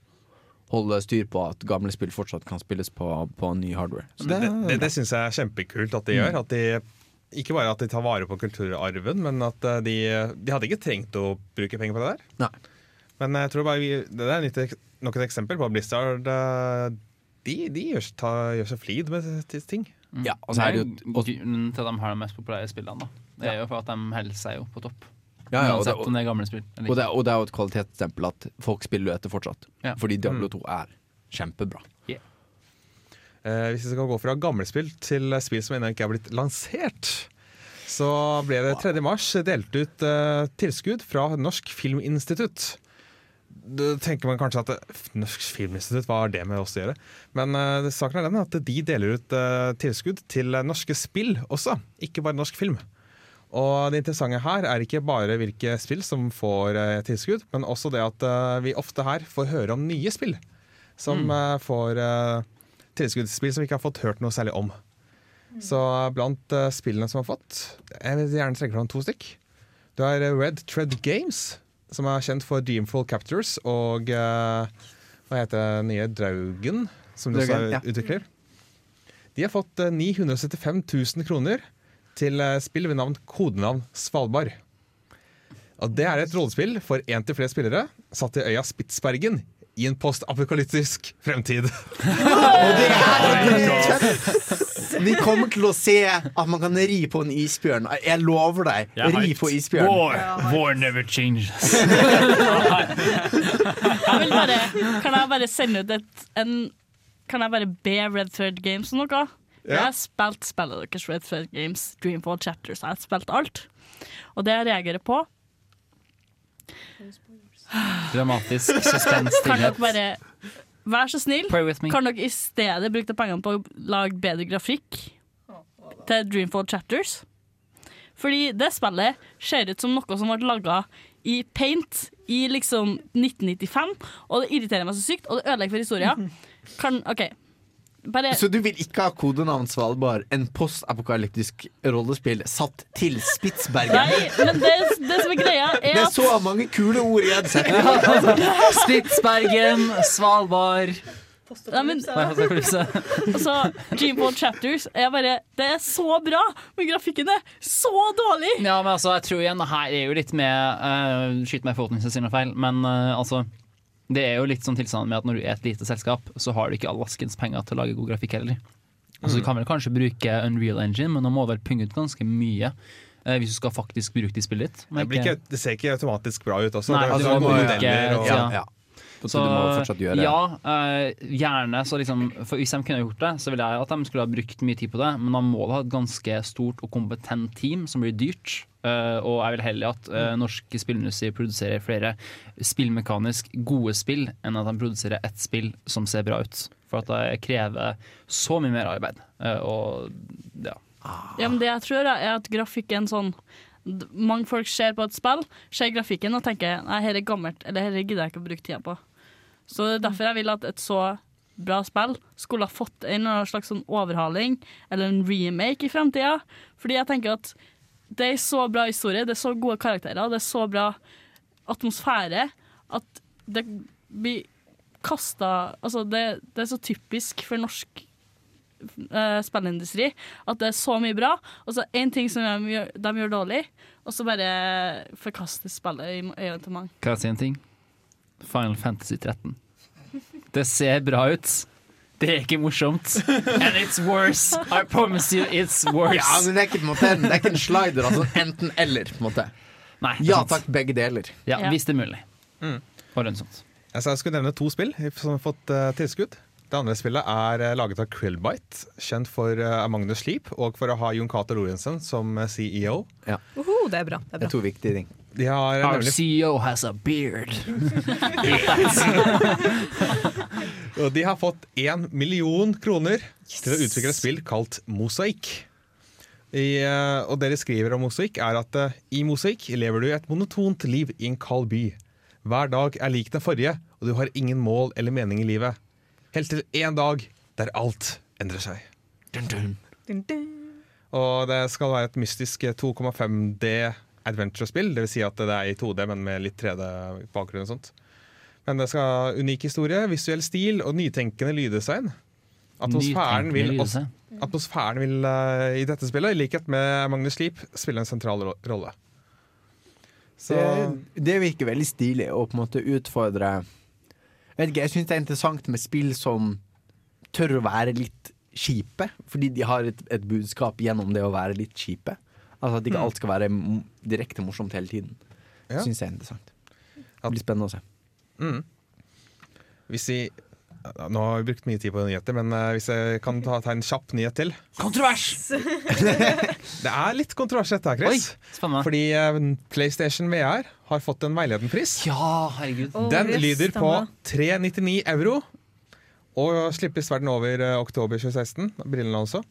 holde styr på at gamle spill fortsatt kan spilles på, på ny hardware. Så Det, det, det syns jeg er kjempekult at de gjør. At de, ikke bare at de tar vare på kulturarven, men at eh, de, de hadde ikke trengt å bruke penger på det der. Nei. Men jeg tror bare vi, det er litt, nok et eksempel på at Blizzard eh, de, de gjør, ta, gjør seg flid med ting. ting. Ja, og så er det jo er grunnen til at de har de mest populære spillene. Da. Det er jo for at de holder seg jo på topp. Ja, ja, og, det, og, om det er gamle spill. og, det, og det er jo et kvalitetsstempel at folk spiller jo etter fortsatt. Ja. Fordi Diablo 2 er kjempebra. Eh, hvis vi skal gå fra gamle spill til spill som ennå ikke er blitt lansert, så ble det 3. mars delt ut eh, tilskudd fra Norsk Filminstitutt. Da tenker man kanskje at eh, Norsk Filminstitutt, hva har det med oss å gjøre? Men eh, saken er den at de deler ut eh, tilskudd til norske spill også, ikke bare norsk film. Og det interessante her er ikke bare hvilke spill som får eh, tilskudd, men også det at eh, vi ofte her får høre om nye spill som eh, får eh, tilskuddsspill som vi ikke har fått hørt noe særlig om. Så blant eh, spillene som har fått Jeg vil gjerne trekke fram to stykk. Du har eh, Red Tread Games, som er kjent for Dreamfall Captures, og eh, hva heter det nye Draugen, som de også ja. utvikler. De har fått eh, 975 000 kroner til eh, spill ved navn kodenavn Svalbard. Og Det er et rollespill for én til flere spillere, satt i øya Spitsbergen i en postapokalyptisk fremtid. Vi kommer til å se at man kan ri på en isbjørn. Jeg lover deg. Jeg ri på isbjørn. War, war never changes. Jeg vil bare, kan jeg bare sende ut et en, Kan jeg bare be Red Thread Games om noe? Jeg har spilt spillet deres Red Thread Games, Dreamfall Chapters. Jeg har spilt alt. Og det jeg reagerer på Dramatisk Kan suspensstillhet. dere bare Vær så snill, kan dere i stedet bruke de pengene på å lage bedre grafikk til Dreamfall Chapters? Fordi det spillet ser ut som noe som ble laga i paint i liksom 1995, og det irriterer meg så sykt, og det ødelegger for historien. Kan, OK, bare Så du vil ikke ha kodenavn Svalbard, en postapokalyptisk rollespill satt til Spitsbergen? Nei, men det, det som er greia, er at Det er så mange kule ord i en setning! Spitsbergen, Svalbard Nei, men, Nei, apokalypse. altså, Dreamboat Chapters er bare Det er så bra, men grafikken er så dårlig! Ja, men altså, jeg tror igjen, her er jo litt med uh, Skyt meg i foten hvis jeg sier noe feil, men uh, altså Det er jo litt sånn tilstand med at når du er et lite selskap, så har du ikke all vaskens penger til å lage god grafikk heller. Altså, Du kan vel kanskje bruke Unreal Engine, men nå må du vel punge ut ganske mye. eh, hvis du skal faktisk bruke det i spillet ditt. Det, ikke- det ser ikke automatisk bra ut også. Nei, det, du altså, må bruke og. Ja, ja. Så, du må fortsatt gjøre Ja, uh, gjerne. Så liksom, for hvis de kunne gjort det, så ville jeg at de skulle ha brukt mye tid på det. Men da må du ha et ganske stort og kompetent team, som blir dyrt. Uh, og jeg vil heller at uh, norsk spillindustri produserer flere spillmekanisk gode spill, enn at de produserer ett spill som ser bra ut. For at det krever så mye mer arbeid. Uh, og ja. Ja, men det jeg tror er at grafikken sånn d- Mange folk ser på et spill, ser grafikken og tenker Nei, her er gammelt, eller her gidder jeg ikke å bruke tida på. Så det er derfor jeg vil at et så bra spill skulle ha fått en slags sånn overhaling eller en remake i framtida. Fordi jeg tenker at det er så bra historie, det er så gode karakterer, det er så bra atmosfære at det blir kasta Altså, det, det er så typisk for norsk eh, spillindustri at det er så mye bra, og så én ting som de gjør, de gjør dårlig, og så bare forkastes spillet i øynene til mange. Kan jeg si en ting? Final Fantasy 13. Det ser bra ut. Det er ikke morsomt. And it's worse. I promise you it's worse. Ja, men det er ikke, en måte, det er ikke en slider, altså enten-eller. på en måte Nei, Ja sant. takk, begge deler. Ja, Ja. hvis det er mulig. Mm. Og lønnsomt. Altså, jeg skulle nevne to spill som har fått uh, tilskudd. Det andre spillet er eh, laget av Krillbite, kjent for uh, Magnus Sleep og for å ha Jon Cato Lorentzen som eh, CEO. Uhu, det er bra. Det er Det er to viktige ting. De har eh, Our nemlig CEO has a beard. Og de har fått én million kroner til å utvikle et spill kalt Mosaikk. I, eh, og det de skriver om Mosaikk, er at eh, i Mosaikk lever du et monotont liv i en kald by. Hver dag er lik den forrige, og du har ingen mål eller mening i livet. Helt til en dag der alt endrer seg. Dun, dun. Og det skal være et mystisk 2,5D adventure-spill. Det vil si at det er i 2D, men med litt 3D-bakgrunn og sånt. Men det skal ha unik historie, visuell stil og nytenkende lyddesign. Atmosfæren vil, også, atmosfæren vil uh, i dette spillet, i likhet med Magnus Sleep, spille en sentral ro- rolle. Så Det, det virker veldig stilig å på en måte utfordre vet ikke, jeg syns det er interessant med spill som tør å være litt kjipe, fordi de har et, et budskap gjennom det å være litt kjipe. Altså At ikke Mm. alt skal være direkte morsomt hele tiden. Ja. Syns jeg er interessant. Det blir spennende å se. mm. Hvis vi Nå har vi brukt mye tid på nyheter, men eh, hvis jeg kan ta, ta en kjapp nyhet til. Kontrovers! Det er litt kontrovers dette her, Oi, Chris. spennende. Fordi eh, PlayStation VR har fått en veiledenpris. Ja, herregud. Den yes, lyder på 399 euro. Og slippes verden over eh, oktober 2016. Brillene også.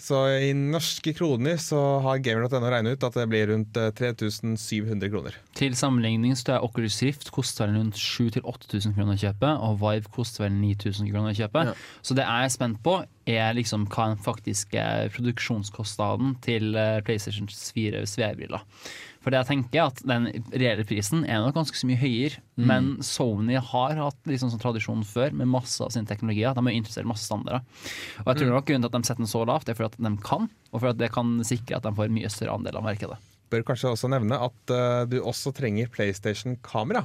Så i norske kroner så har gamer.no regnet ut at det blir rundt eh, 3700 kroner. Til sammenligning så er Oculus Rift koster rundt 7000-8000 kroner å kjøpe, og Vive koster vel 9000 kroner å kjøpe. Ja. Så det er jeg spent på, er liksom hva den faktiske produksjonskostnaden til eh, PlayStation 4 VR-briller. For det jeg tenker er at den reelle prisen er nok ganske så mye høyere, men Sony har hatt liksom sånn tradisjon før med masse av sine teknologier. De har jo introdusert masse standarder. Og jeg tror nok grunnen til at de setter den så lavt, er for at de kan, og for at det kan sikre at de får en mye større andel av markedet. Bør kanskje også nevne at uh, du også trenger PlayStation-kamera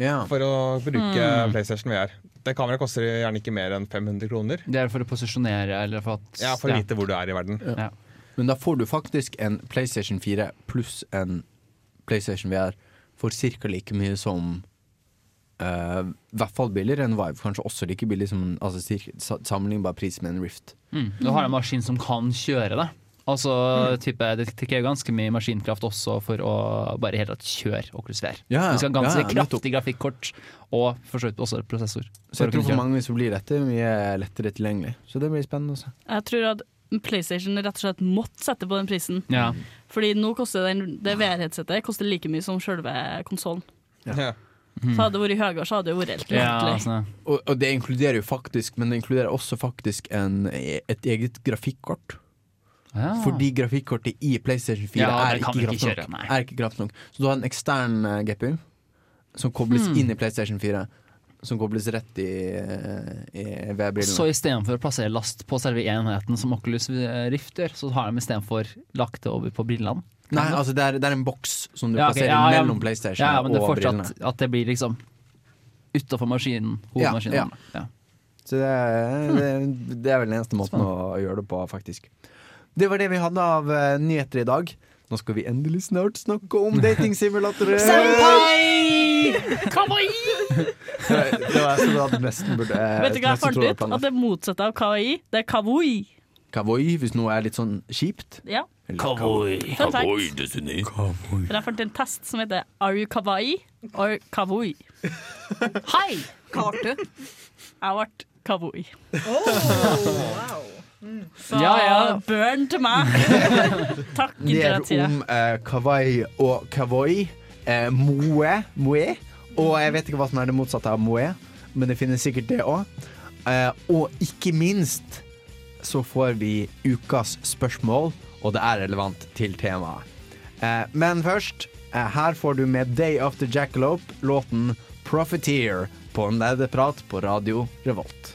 Yeah. for å bruke Mm. PlayStation VR. Det kameraet koster gjerne ikke mer enn 500 kroner. Det er for å posisjonere, eller for at Ja, For å vite hvor du er i verden. Ja. Men da får du faktisk en PlayStation 4 pluss en PlayStation VR for ca. like mye som I uh, hvert fall billigere enn Vive. Kanskje også like billig som altså, sammenlignbar pris med en Rift. Mm. Du har en maskin som kan kjøre det. Altså, type, det trekker ganske mye maskinkraft også for å bare helt tatt kjøre Oculus VR. Ja, Du skal ha ganske ja, kraftig grafikkort og for så vidt også prosessor. Så jeg tror for mange så blir dette mye lettere tilgjengelig. Så det blir spennende også. Jeg tror at PlayStation rett og slett måtte sette på den prisen. Ja. Fordi nå koster den, det VR-headsetet koster like mye som selve konsollen. Ja. Ja. Så hadde det vært høyere, så hadde det vært helt Ja, altså. Og, og det inkluderer jo faktisk, men det inkluderer også faktisk en, et eget grafikkort. Ja. Fordi grafikkortet i PlayStation 4 Ja, er, ikke ikke kjøre, er ikke kraft nok. Så du har en ekstern uh, GPU som kobles Hmm. inn i PlayStation 4. Som kobles rett i, eh, i ved brillene. Så istedenfor å plassere last på selve enheten som Oculus Rift gjør, så har de istedenfor lagt det over på brillene? Nei, altså det er, det er en boks som du Ja, okay, plasserer mellom PlayStation Ja, ja, men det er fortsatt brillene. at det blir liksom utafor maskinen, hovedmaskinen. Ja, Ja, Så det, er- det, det er vel den eneste måten å gjøre det på, faktisk. Det var det vi hadde av uh, nyheter i dag. Nå skal vi endelig snart snakke om datingsimulatorer. det var jeg som hadde nesten burde eh, Vet du hva jeg fant ut? At det motsatte av kawaii, det er kavoi. Kavoi, hvis noe er litt sånn kjipt. Ja. Kavoi. Fun fact. For jeg fant en test som heter Are you kawaii or kavoi? Hei! Hva ble du? Jeg ble kavoi. wow. Så Ja, ja. burn til meg. Takk, Ned om uh, kawaii og kavoi. Uh, moe, moe. Og jeg vet ikke hva som er det motsatte av moe, men det finnes sikkert det òg. Uh, og ikke minst så får vi ukas spørsmål, og det er relevant til temaet. Uh, men først, eh, her får du med Day After Jackalope låten Profiteer på Nerdeprat på Radio Revolt.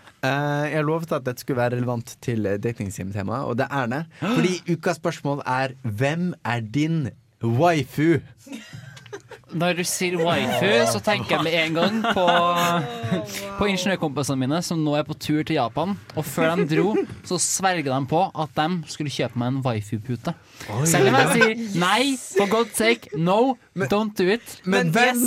Eh, jeg lovet at dette skulle være relevant til uh, datingsim-temaet, og det er det. Fordi ukas spørsmål er Hvem er din waifu? Når du sier waifu, så tenker jeg med en gang på, på ingeniørkompisene mine som nå er på tur til Japan. Og før de dro, så sverger de på at de skulle kjøpe meg en waifu-pute. Selv om jeg sier nei, for God's sake, no, don't do it. Men, hvem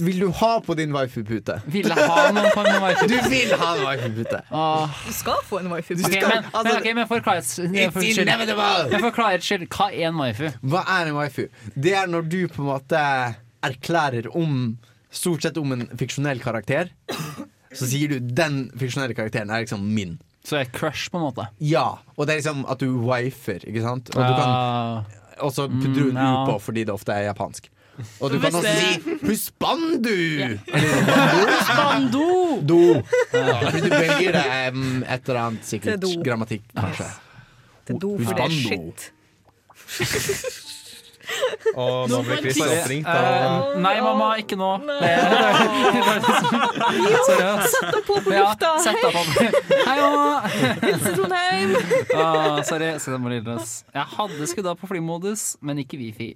vil du ha på din waifu-pute? Vil jeg ha noen på min waifu-pute? Du vil ha en waifu-pute! Åh. Du skal få en waifu-pute. Okay, men, ok, men for klarhets for skyld- men klarhets skyld, hva er en waifu? Hva er en waifu? Det er når du på en måte erklærer om Stort sett om en fiksjonell karakter. Så sier du 'den fiksjonelle karakteren er liksom min'. Så er crush, på en måte? Ja, og det er liksom at du wifer, ikke sant? Og, du kan, Ja. og så putter du Mm, en ja. U på fordi det ofte er japansk. Og du kan også si 'husbandu'! Husbando! Do. Fordi du velger um, et eller annet sikkert Til do. grammatikk, kanskje. Til do, for det er Husbando. shit. Og nå blir Chris oppringt. Eh, Og nei, mamma, ikke nå. Seriøst. Sett deg på på Ja, lufta! sett deg på. Hei, mamma! Hilser Trondheim! Ah, sorry. Jeg hadde skrudd av på flymodus, men ikke wifi.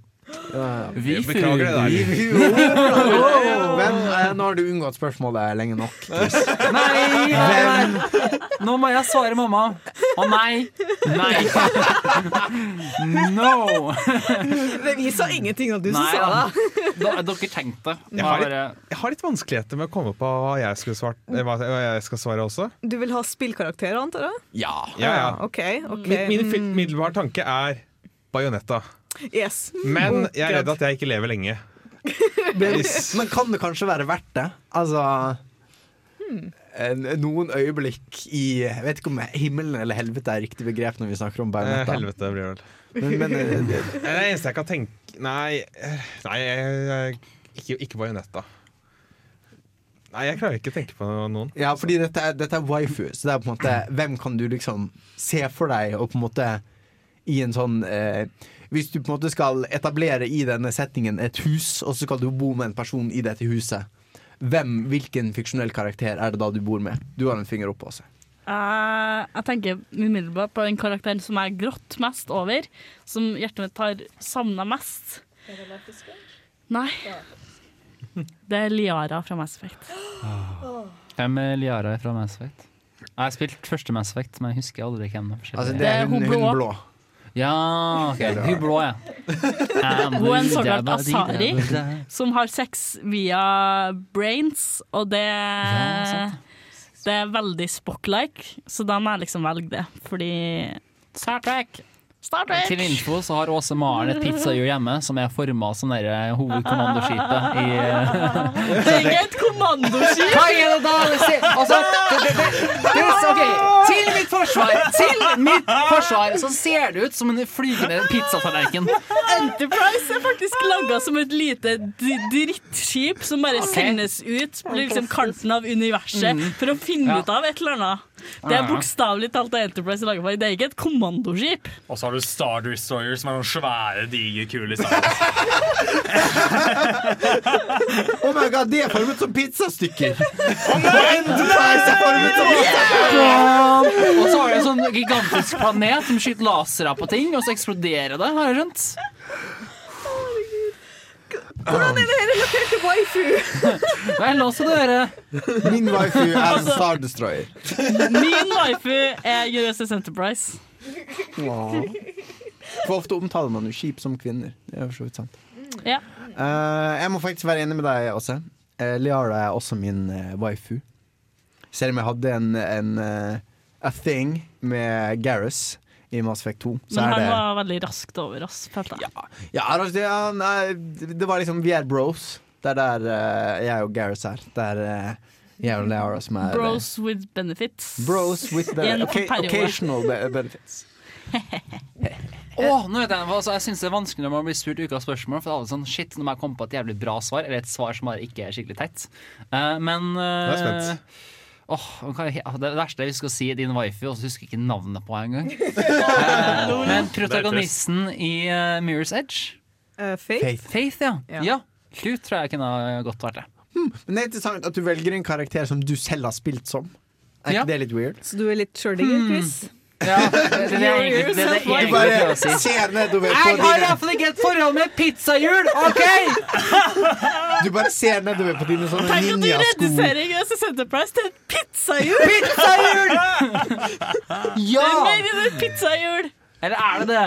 Wifi. beklager det der. Men eh, nå har du unngått spørsmålet lenge nok. Chris. Nei, nei, nei! Nå må jeg svare mamma. Å nei! Nei! No! Det viser ingenting at du som Nei sa da. det. Da, dere tenkte. jeg har, litt, jeg har litt vanskeligheter med å komme på hva jeg, skulle svart, eh, hva, hva jeg skal svare også. Du vil ha spillkarakterer, antar jeg? Ja. Ja, ja. OK. ok Min, min Mm. middelbare tanke er Bajonetta. Yes. Men Oh, jeg er redd at jeg ikke lever lenge. Men, Hvis- men kan det kanskje være verdt det? Altså Hmm. Noen øyeblikk i Jeg vet ikke om himmelen eller helvete er riktig begrep når vi snakker om bernetta helvete blir det vel. Men, men eh, det, Det er det eneste jeg kan tenke Nei, eh, nei jeg, ikke, ikke Bajonetta. Nei, jeg klarer ikke å tenke på noen. ja, fordi dette er, dette er waifu, så det er på en måte Hvem kan du liksom se for deg og på en måte i en sånn eh, Hvis du på en måte skal etablere i denne settingen et hus, og så skal du bo med en person i dette huset. Hvem, Hvilken fiksjonell karakter er det da du bor med? Du har en finger oppe også. Uh, jeg tenker umiddelbart på den karakteren som jeg grått mest over. Som hjertet mitt har savna mest. Er det Lattisberg? Nei. Det er Liara fra Mass Effect. Hvem er Liara fra Mass Effect? Jeg har spilt første Mass Effect, men jeg husker aldri hvem det Altså, det er hun, hun blå. Ja, ok. Hun blå, ja. Hun er en såkalt Asari som har sex via brains, og det Det er veldig Spock-like, så da må jeg liksom velge det, fordi Star Trek. Til info så har Åse Maren et pizzahjul hjemme som er forma som det hovedkommandoskipet i Det er ikke et kommandoskip! Hva er det da? Altså, det, det, det, det, Til mitt forsvar Til mitt forsvar så ser det ut som en flygende pizzatallerken. Enterprise er faktisk laga som et lite drittskip som bare okay. sendes ut på liksom kanten av universet Mm. for å finne Ja. ut av et eller annet. Det er bokstavelig talt det Enterprise er laga for. Det er ikke et kommandoskip. Og så har du Star Destroyer, som er noen svære, digre, kule. Oh my god, de er formet som pizzastykker! Oh som! Og så har du en sånn gigantisk planet som skyter lasere på ting, og så eksploderer det. Har jeg skjønt? Hvordan er det relatert til waifu? Vel, la oss høre. Min waifu er en Altså- Star Destroyer. Min waifu er USS Enterprise. For ofte omtaler man jo skip som kvinner. Det er for så vidt sant. Ja. Eh, jeg må faktisk være enig med deg, Åse. Uh, Liara er også min eh, waifu. Selv om jeg hadde en, en eh, a thing med Gareth i Mass Effect 2, så Men er han det var veldig raskt over oss, følte jeg. Ja, altså, ja, nei, det var liksom Vi er bros. Det er der eh, jeg og Gareth er. Det er eh, og Liara som er eh, Bros with benefits. Bros with okay, occasional benefits. Åh, nå vet Jeg hva, altså, Jeg synes det er vanskelig når man blir spurt ukas spørsmål. For det er sånn, shit, Når jeg kommer på et jævlig bra svar, eller et svar som bare ikke er skikkelig teit. Uh, men er uh, oh, er Det verste jeg husker å si er din wifi, og så husker jeg ikke navnet på henne engang. Men protagonisten i Mirror's Edge Eh, Faith? Faith, ja. Ja. ja. Hun tror jeg kunne godt vært det. Men det er interessant at du velger en karakter som du selv har spilt som. Er Ja. ikke det litt weird? Så du er litt sjøldigger, Chris? Ja, det, det, er egentlig det, er det Du bare ser nedover på Jeg har dine iallfall ikke et forhold med pizzahjul, OK?! Du bare ser nedover på dine sånne Tenk at du ninjasko. reduserer USS Enterprise til et pizzahjul! Pizzahjul! Det er mer enn et pizzahjul! Eller er det det?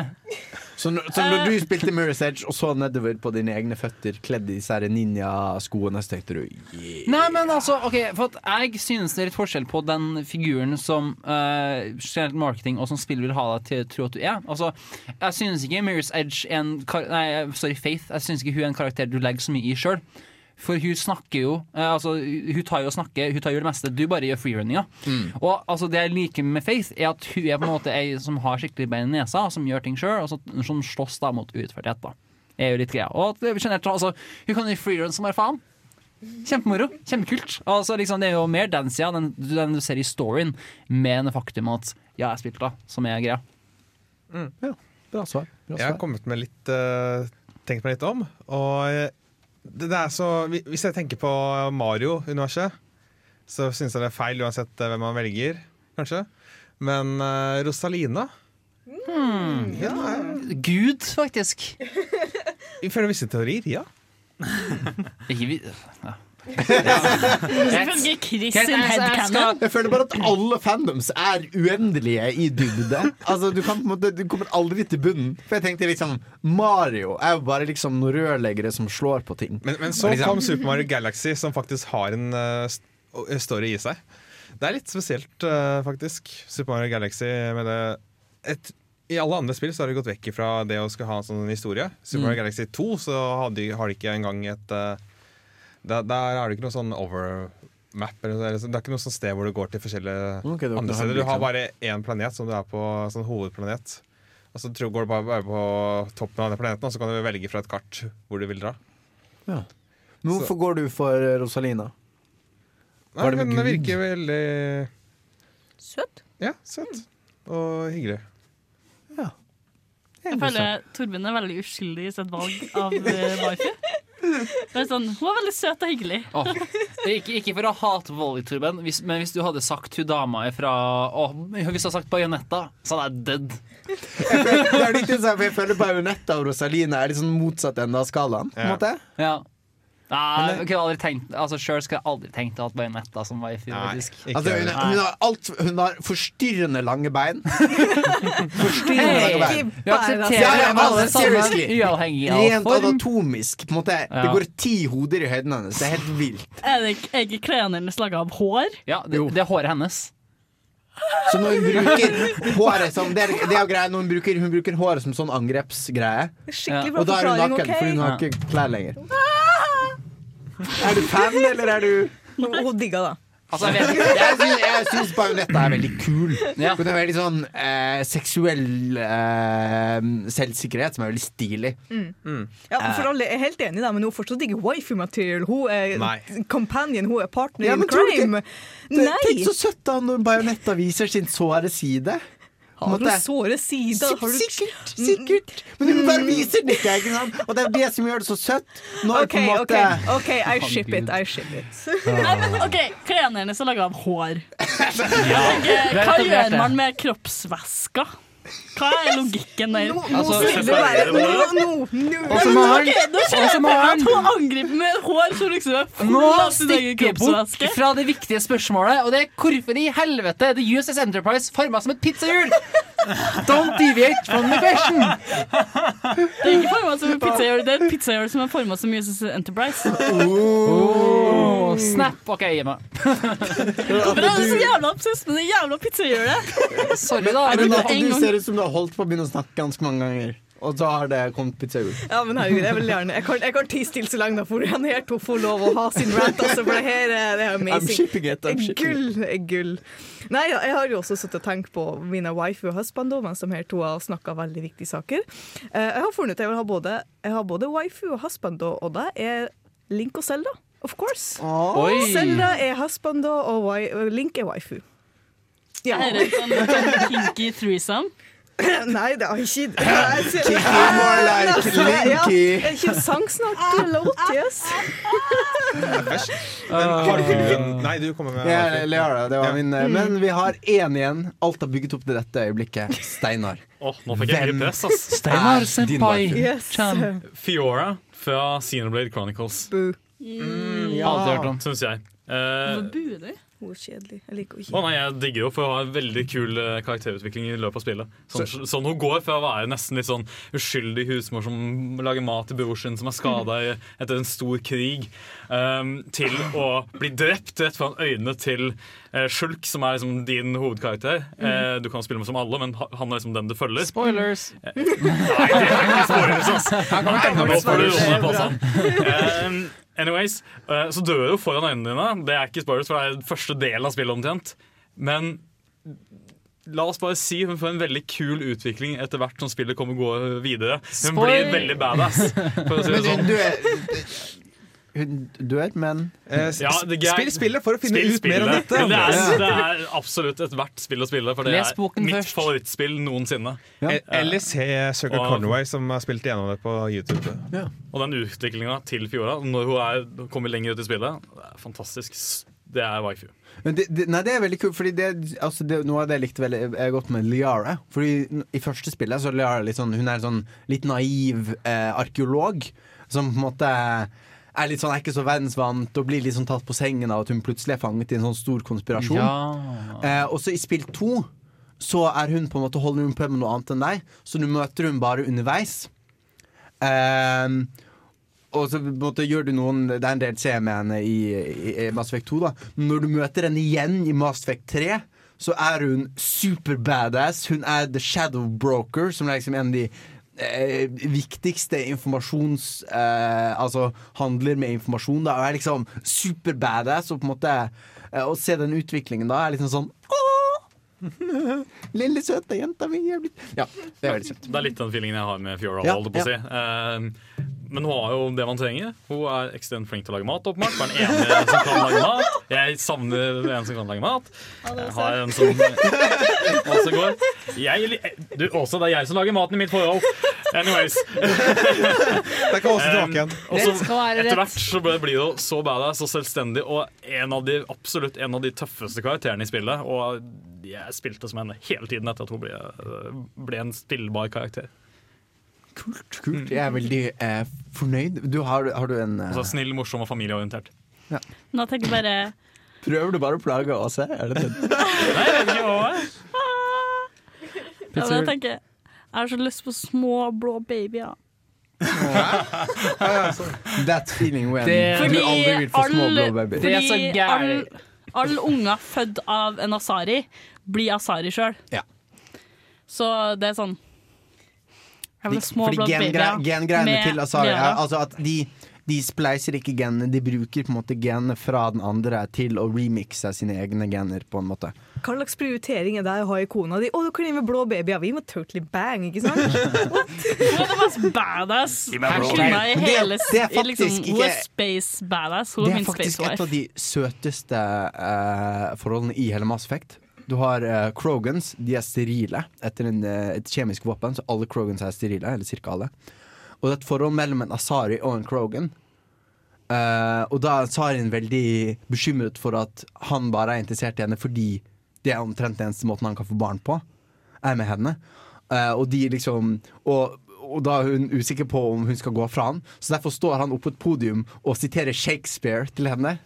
Så, så når du spilte Mirror's Edge og så nedover på dine egne føtter kledd i disse ninjaskoene, så tenkte du yeah. Nei, men altså, ok, for Jeg synes det er litt forskjell på den figuren som uh, marketing og som spill vil ha deg til å tro at du er. Altså, Jeg synes ikke Mirror's Edge en Nei, sorry, Faith. Jeg synes ikke hun er en karakter du legger så mye i sjøl. For hun snakker jo eh, Altså, hun tar jo og snakker, hun tar jo det meste. Du bare gjør freerunninga. Og altså, det jeg liker med Faith, er at hun er på en måte ei som har skikkelig bein i nesa, som gjør ting sjøl, og så- som slåss da mot urettferdighet. da. Er jo litt greia. Og er generelt, altså, hun kan gjøre freerun som bare faen. Kjempemoro. Kjempekult. Altså, liksom, det er jo mer den ja, den, den du ser i storyen, med det faktum at ja, jeg spilte da, som er greia. Ja, Bra svar. Bra Jeg har kommet med litt uh, tenkt meg litt om. Og det, det er så Hvis jeg tenker på Mario-universet, så syns jeg det er feil uansett eh, hvem man velger, kanskje. Men uh, Rosalina ja, Gud, faktisk. Ifølge visse teorier, ja. Ikke vi... Ja. Ifølge Chris sin jeg- jeg headcanon. Jeg føler bare at alle fandoms er uendelige i dybde. Altså, du, kan på en måte, du kommer aldri til bunnen. For jeg tenkte liksom Mario er jo bare liksom noen rørleggere som slår på ting. Men, men så Liksom. kom Super Mario Galaxy, som faktisk har en uh, story i seg. Det er litt spesielt, uh, faktisk. Super Mario Galaxy med det et, I alle andre spill så har de gått vekk fra det å skal ha en sånn historie. Super Mario Galaxy 2 så har de, har de ikke engang et eh, der, der er det ikke noe sånn overmap. Eller, så- det er ikke noe sånn sted hvor du går til forskjellige okay, det- andre steder. Du har bare én planet som du er på, sånn hovedplanet. Og så tror, går du bare, bare på toppen av den planeten, og så kan du velge fra et kart hvor du vil dra. Men hvorfor går du for eh, Rosalina? Nei, Var det men det virker veldig Søt. Ja, søt. Og hyggelig. Jeg føler Torbjørn er veldig uskyldig i sitt valg av uh, er sånn, Hun er veldig søt og hyggelig. Åh, ikke, ikke for å hate volley, Torben, men hvis du hadde sagt hun dama fra åh, Hvis du hadde sagt Bajonetta, så hadde jeg dødd. Jeg er for Jeg føler Bajonetta og Rosalina er litt sånn motsatt ende av skalaen. På en måte. Ja. Nei, jeg kunne aldri tenkt Altså Sjøl skulle jeg aldri tenkt hatt bajonetta som wifi. faktisk. Altså, hun, hun, har alt, hun har forstyrrende lange bein. forstyrrende hey, lange bein. Du aksepterer Ja, ja, alle sammen, uavhengig av Rent form. anatomisk. På en måte, Ja. Det går ti hoder i høyden hennes. Det er helt vilt. Er det ikke- klærne hennes laga av hår? Ja, det, det er håret hennes. Så når hun bruker håret som Det er, det er greia når hun bruker, hun bruker håret som sånn angrepsgreie. Skikkelig bra Og da er hun naken, okay. for hun har Ja. ikke klær lenger. Er du fan, eller er du Hun digga det. Altså, jeg Jeg syns, jeg syns Bajonetta er veldig kul. Ja. Hun har veldig sånn eh, seksuell eh, selvsikkerhet som er veldig stilig. Ja, for alle er helt enig, da, men hun er fortsatt ikke waifu material. Hun er Nei. companion, hun er partner Ja, in crime. Tenk så søtt da når Bajonetta viser sin såre side. Har du såre sider? Har du... Sikkert, sikkert. Men hun bare viser det ikke, ikke sant? Og det er det som gjør det så søtt. Når OK, på en måte OK, ok, I ship it. I ship it. Nei, men ok, Klærne hennes er laga av hår. Hva gjør man med kroppsvæska? Hva er logikken der? Nå Altså, skal det være Nå, nå, nå. Og så må han og så kjøper må jeg hun angriper med hår som liksom er full Nå av sin egen stikker jeg bort fra det viktige spørsmålet, og det er hvorfor i helvete det USS Enterprise forma som et pizzahjul? Don't deviate from the question! Det er ikke forma som en pizzahjul, det er et pizzahjul som er forma som USS Enterprise. Oh, snap. OK, gi meg. Hvorfor er du så jævla obsess med det jævla pizzahjulet? Sorry, da. Er Men det at en du ser ut som du har holdt på å begynne å snakke ganske mange ganger. Og så har det kommet pizzahjul. Ja, men herregud, jeg vil gjerne Jeg kan, jeg kan tie stille så lenge, da, for han her to får lov å ha sin rant, altså, for det her er, det er I'm shipping it. I'm shipping it. Gull er gull. Nei, ja, jeg har jo også sittet og tenkt på mine wife og husband, da, mens de her to har snakka veldig viktige saker. Eh, jeg har funnet ut jeg vil ha både, jeg har både wife og husband, da, og det er Link og Zelda. Of course. Oi. Zelda er husband, og Link er waifu. Ja. Er det sånn, sånn kinky threesome? Nei, det er ikke Kiki more like Ja, Linky. er ikke sang snart låt, yes? En Nei, du kommer med Ja, eller det var min, eh, men vi har én igjen. Alt har bygget opp til dette øyeblikket. Steinar. Oh, nå fikk jeg Hvem press, ass. Steinar din senpai. Yes. Fiora fra Xenoblade Chronicles, Boo. Aldri hørt om. syns jeg. Uh, buer du? Hun er kjedelig. Jeg liker henne Å ikke. nei, Jeg digger jo for å ha en veldig kul eh, karakterutvikling i løpet av spillet. Sånn, sånn Hun går fra å være nesten litt sånn uskyldig husmor som lager mat til bror sin som er skada etter en stor krig, um, til å bli drept rett foran øynene til Shulk, som er liksom din hovedkarakter. Eh, du kan spille med som alle, men han er liksom den du følger. Spoilers. Nei, det er ikke spoilers, ass. Nå får du roe deg på sånn. Anyways, eh, så dør jo foran øynene dine. Det er ikke spoilers, for det er første del av spillet omtrent. Men la oss bare si hun får en veldig kul utvikling etter hvert som spillet kommer gå videre. Hun blir veldig badass, for å si det Men sånn. du, du er Hun dør, men Eh, Ja, Spill spillet for å finne Spill ut mer om dette. Det er, det er absolutt et verdt spill å spille, for det Les er mitt først. favorittspill noensinne. Ja. Eller se Sugar Og- Conway, som har spilt gjennom det på YouTube. Og den utviklinga til Fiora, når hun er, kommer lenger ut i spillet, det er fantastisk. Det er waifu. Men det, det, nei, det er veldig kult, fordi det, altså det, noe av det jeg likte veldig jeg godt med Liara. Fordi I første spillet så er Liara litt sånn Hun er en sånn litt naiv eh, arkeolog som på en måte er litt sånn, er ikke så verdensvant og blir litt sånn tatt på sengen av at hun plutselig er fanget i en sånn stor konspirasjon. Ja. Eh, og så i spill to så er hun på en måte holder hun på med noe annet enn deg, så du møter hun bare underveis. Eh, og så på en måte gjør du noen Det er en del C med henne i, i, i Mass Effect 2, da. Når du møter henne igjen i Mass Effect 3, så er hun super badass. Hun er the shadow broker, som er liksom en av de eh, viktigste informasjons... Eh, altså handler med informasjon. Da og er liksom super badass. Og på en måte eh, Å se den utviklingen da er liksom sånn Åh! Lille søte jenta mi er blitt Ja, det er veldig søtt. Det er litt den feelingen jeg har med Fiora. Ja, holdt på å si. Uh, men hun har jo det man trenger. Hun er ekstremt flink til å lage mat. åpenbart Bare den ene som kan lage mat. Jeg savner en som kan lage mat. Jeg har en som også går. Jeg, du, også, det er jeg som lager maten i mitt forhold. Anyways. Det kan også tilbake igjen. Um, være etter hvert så blir hun så badass og selvstendig, og en av de, absolutt en av de tøffeste karakterene i spillet. Og jeg spilte som henne hele tiden etter at hun ble, ble en spillbar karakter. Kult. kult. Jeg er veldig eh, fornøyd. Du, har, har du en eh, Altså Snill, morsom og familieorientert. Nå tenker jeg bare Prøver du bare å plage oss? her? Er det det? Nei, jeg vet ikke hva ja, men jeg tenker Jeg har så lyst på små, blå babyer. That feeling when Det- du aldri vil få små blå babyer. Det er så fordi all, all- unger født av en asari blir asari sjøl. Ja. Så det er sånn de, små, Fordi gengreiene gen til Asari er altså at de, de spleiser ikke genene, de bruker på en måte genene fra den andre til å remixe sine egne gener, på en måte. Hva slags prioritering er det å ha i kona di? Å, du kliner med blå babyer. Vi må totally bang, ikke sant? Hun er badass. Men det- det er faktisk liksom, faktisk Hun er ikke- space badass. Hun Det er er faktisk et av de søteste uh, forholdene i hele Mass Effect. Du har uh, Krogans, de er sterile etter en, uh, et kjemisk våpen, så alle Krogans er sterile, eller cirka alle. Og det er et forhold mellom en Asari og en Krogan. Uh, og da er Asarien veldig bekymret for at han bare er interessert i henne fordi det er omtrent den eneste måten han kan få barn på, er med henne. Uh, og de liksom og, og da er hun usikker på om hun skal gå fra han, så derfor står han oppe på et podium og siterer Shakespeare til henne.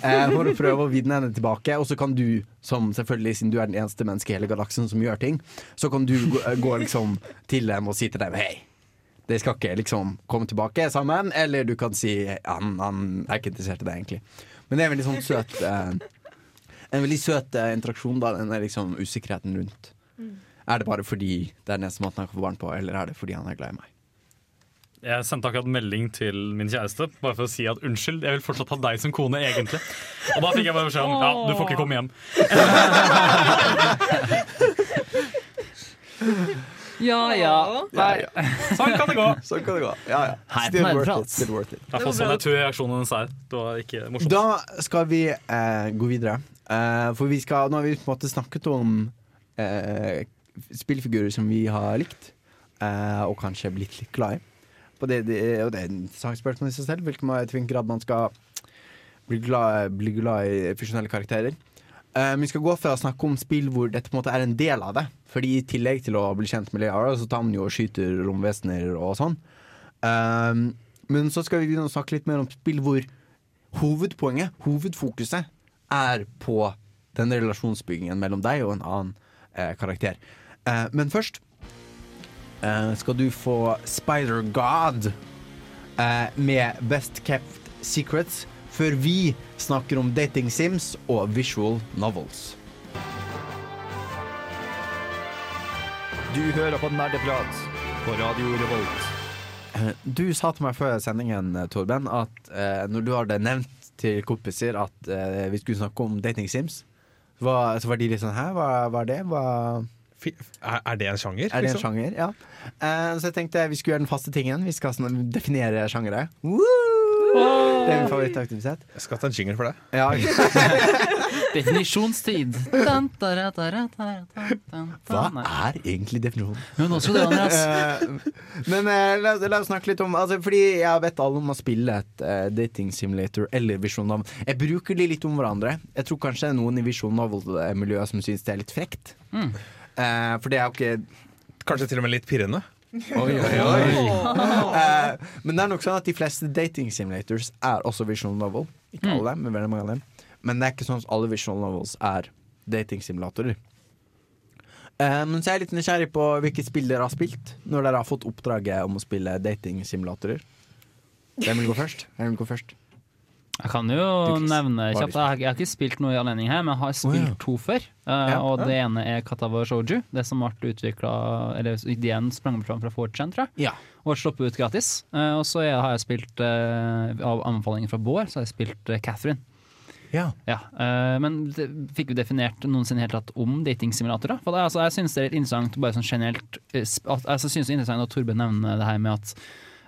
Eh, for å prøve å vinne henne tilbake. Og så kan du, som selvfølgelig siden du er den eneste mennesket i hele galaksen som gjør ting, så kan du gå, gå liksom til dem og si til dem hei. De skal ikke liksom komme tilbake sammen, eller du kan si han, han er ikke interessert i deg, egentlig. Men det er en veldig sånn søt eh, En veldig søt eh, interaksjon, da. Den er liksom usikkerheten rundt. Er det bare fordi det er den eneste måten han kan få barn på, eller er det fordi han er glad i meg? Jeg sendte akkurat melding til min kjæreste bare for å si at unnskyld, jeg vil fortsatt ha deg som kone, egentlig. Og da fikk jeg bare beskjed om ja, du får ikke komme hjem. Ja ja. Nei. Sånn kan det gå. Sånn kan det gå. Ja, ja. Still worth it. Still worth it. Det var sånn jeg tror reaksjonen hennes er. Det var ikke morsomt. Da skal vi eh, gå videre. Eh, for vi skal, nå har vi på en måte snakket om eh, spillfigurer som vi har likt, eh, og kanskje blitt litt glad i. Og det, det, og det er en interessant spørsmål i seg selv. Hvilken, hvilken grad man skal bli glad, bli glad i fiksjonelle karakterer. Uh, vi skal gå fra å snakke om spill hvor dette på en måte er en del av det. Fordi i tillegg til å bli kjent med Leara, så tar man jo og skyter romvesener og sånn. Eh, men så skal vi begynne å snakke litt mer om spill hvor hovedpoenget, hovedfokuset, er på den relasjonsbyggingen mellom deg og en annen uh, karakter. Men først skal du få Spider God eh, med Best Kept Secrets, før vi snakker om dating sims og visual novels. Du hører på Nerdeprat på Radio Revolt. Eh, Du sa til meg før sendingen, eh, Torben, at eh, når du hadde nevnt til kompiser at eh, vi skulle snakke om dating sims, var, så var de litt sånn Hæ, hva, hva er det? Hva Er, det en sjanger? Er det en liksom? sjanger? Ja. Uh, så jeg tenkte vi skulle gjøre den faste tingen. Vi skal sånn, definere sjangere. Det er min favorittaktivitet. Jeg skal ta en jingle for det. Ja. Definisjonstid. Hva er egentlig definisjonen? Men nå skal du, Andreas. Eh, Men uh, la, la oss snakke litt om altså, Fordi jeg vet alle om å spille et uh, dating simulator eller Vision Novel. Jeg bruker de litt om hverandre. Jeg tror kanskje det er noen i Vision Novel-miljøet som syns det er litt frekt. Mm. Eh, for det er jo ikke Kanskje til og med litt pirrende. Oi, oi, oi. uh, men det er nok sånn at de fleste dating simulators er også visual novel. Ikke Mm. alle, men veldig mange av dem. Men det er ikke sånn at alle visual novels er dating simulatorer. Eh, men så er jeg litt nysgjerrig på hvilke spill dere har spilt når dere har fått oppdraget om å spille dating simulatorer. Hvem vil gå først? Hvem vil gå først? Jeg kan jo nevne kjapt. Jeg har, jeg har ikke spilt noe i anledning her, men jeg har spilt ja. to før. Uh, Ja. og det ene er Katawa Shoju, det som ble utvikla Eller ideen sprang fram fra 4chan, tror jeg. Ja. Og sluppet ut gratis. Uh, og så er, har jeg spilt, uh, av anbefalinger fra Bård, så har jeg spilt eh, Catherine. Ja. eh, men det, fikk vi definert noensinne helt tatt om datingsimulatorer. For det, altså, jeg syns det er litt interessant bare sånn generelt eh, at, altså, synes det er interessant at Torben nevner det her med at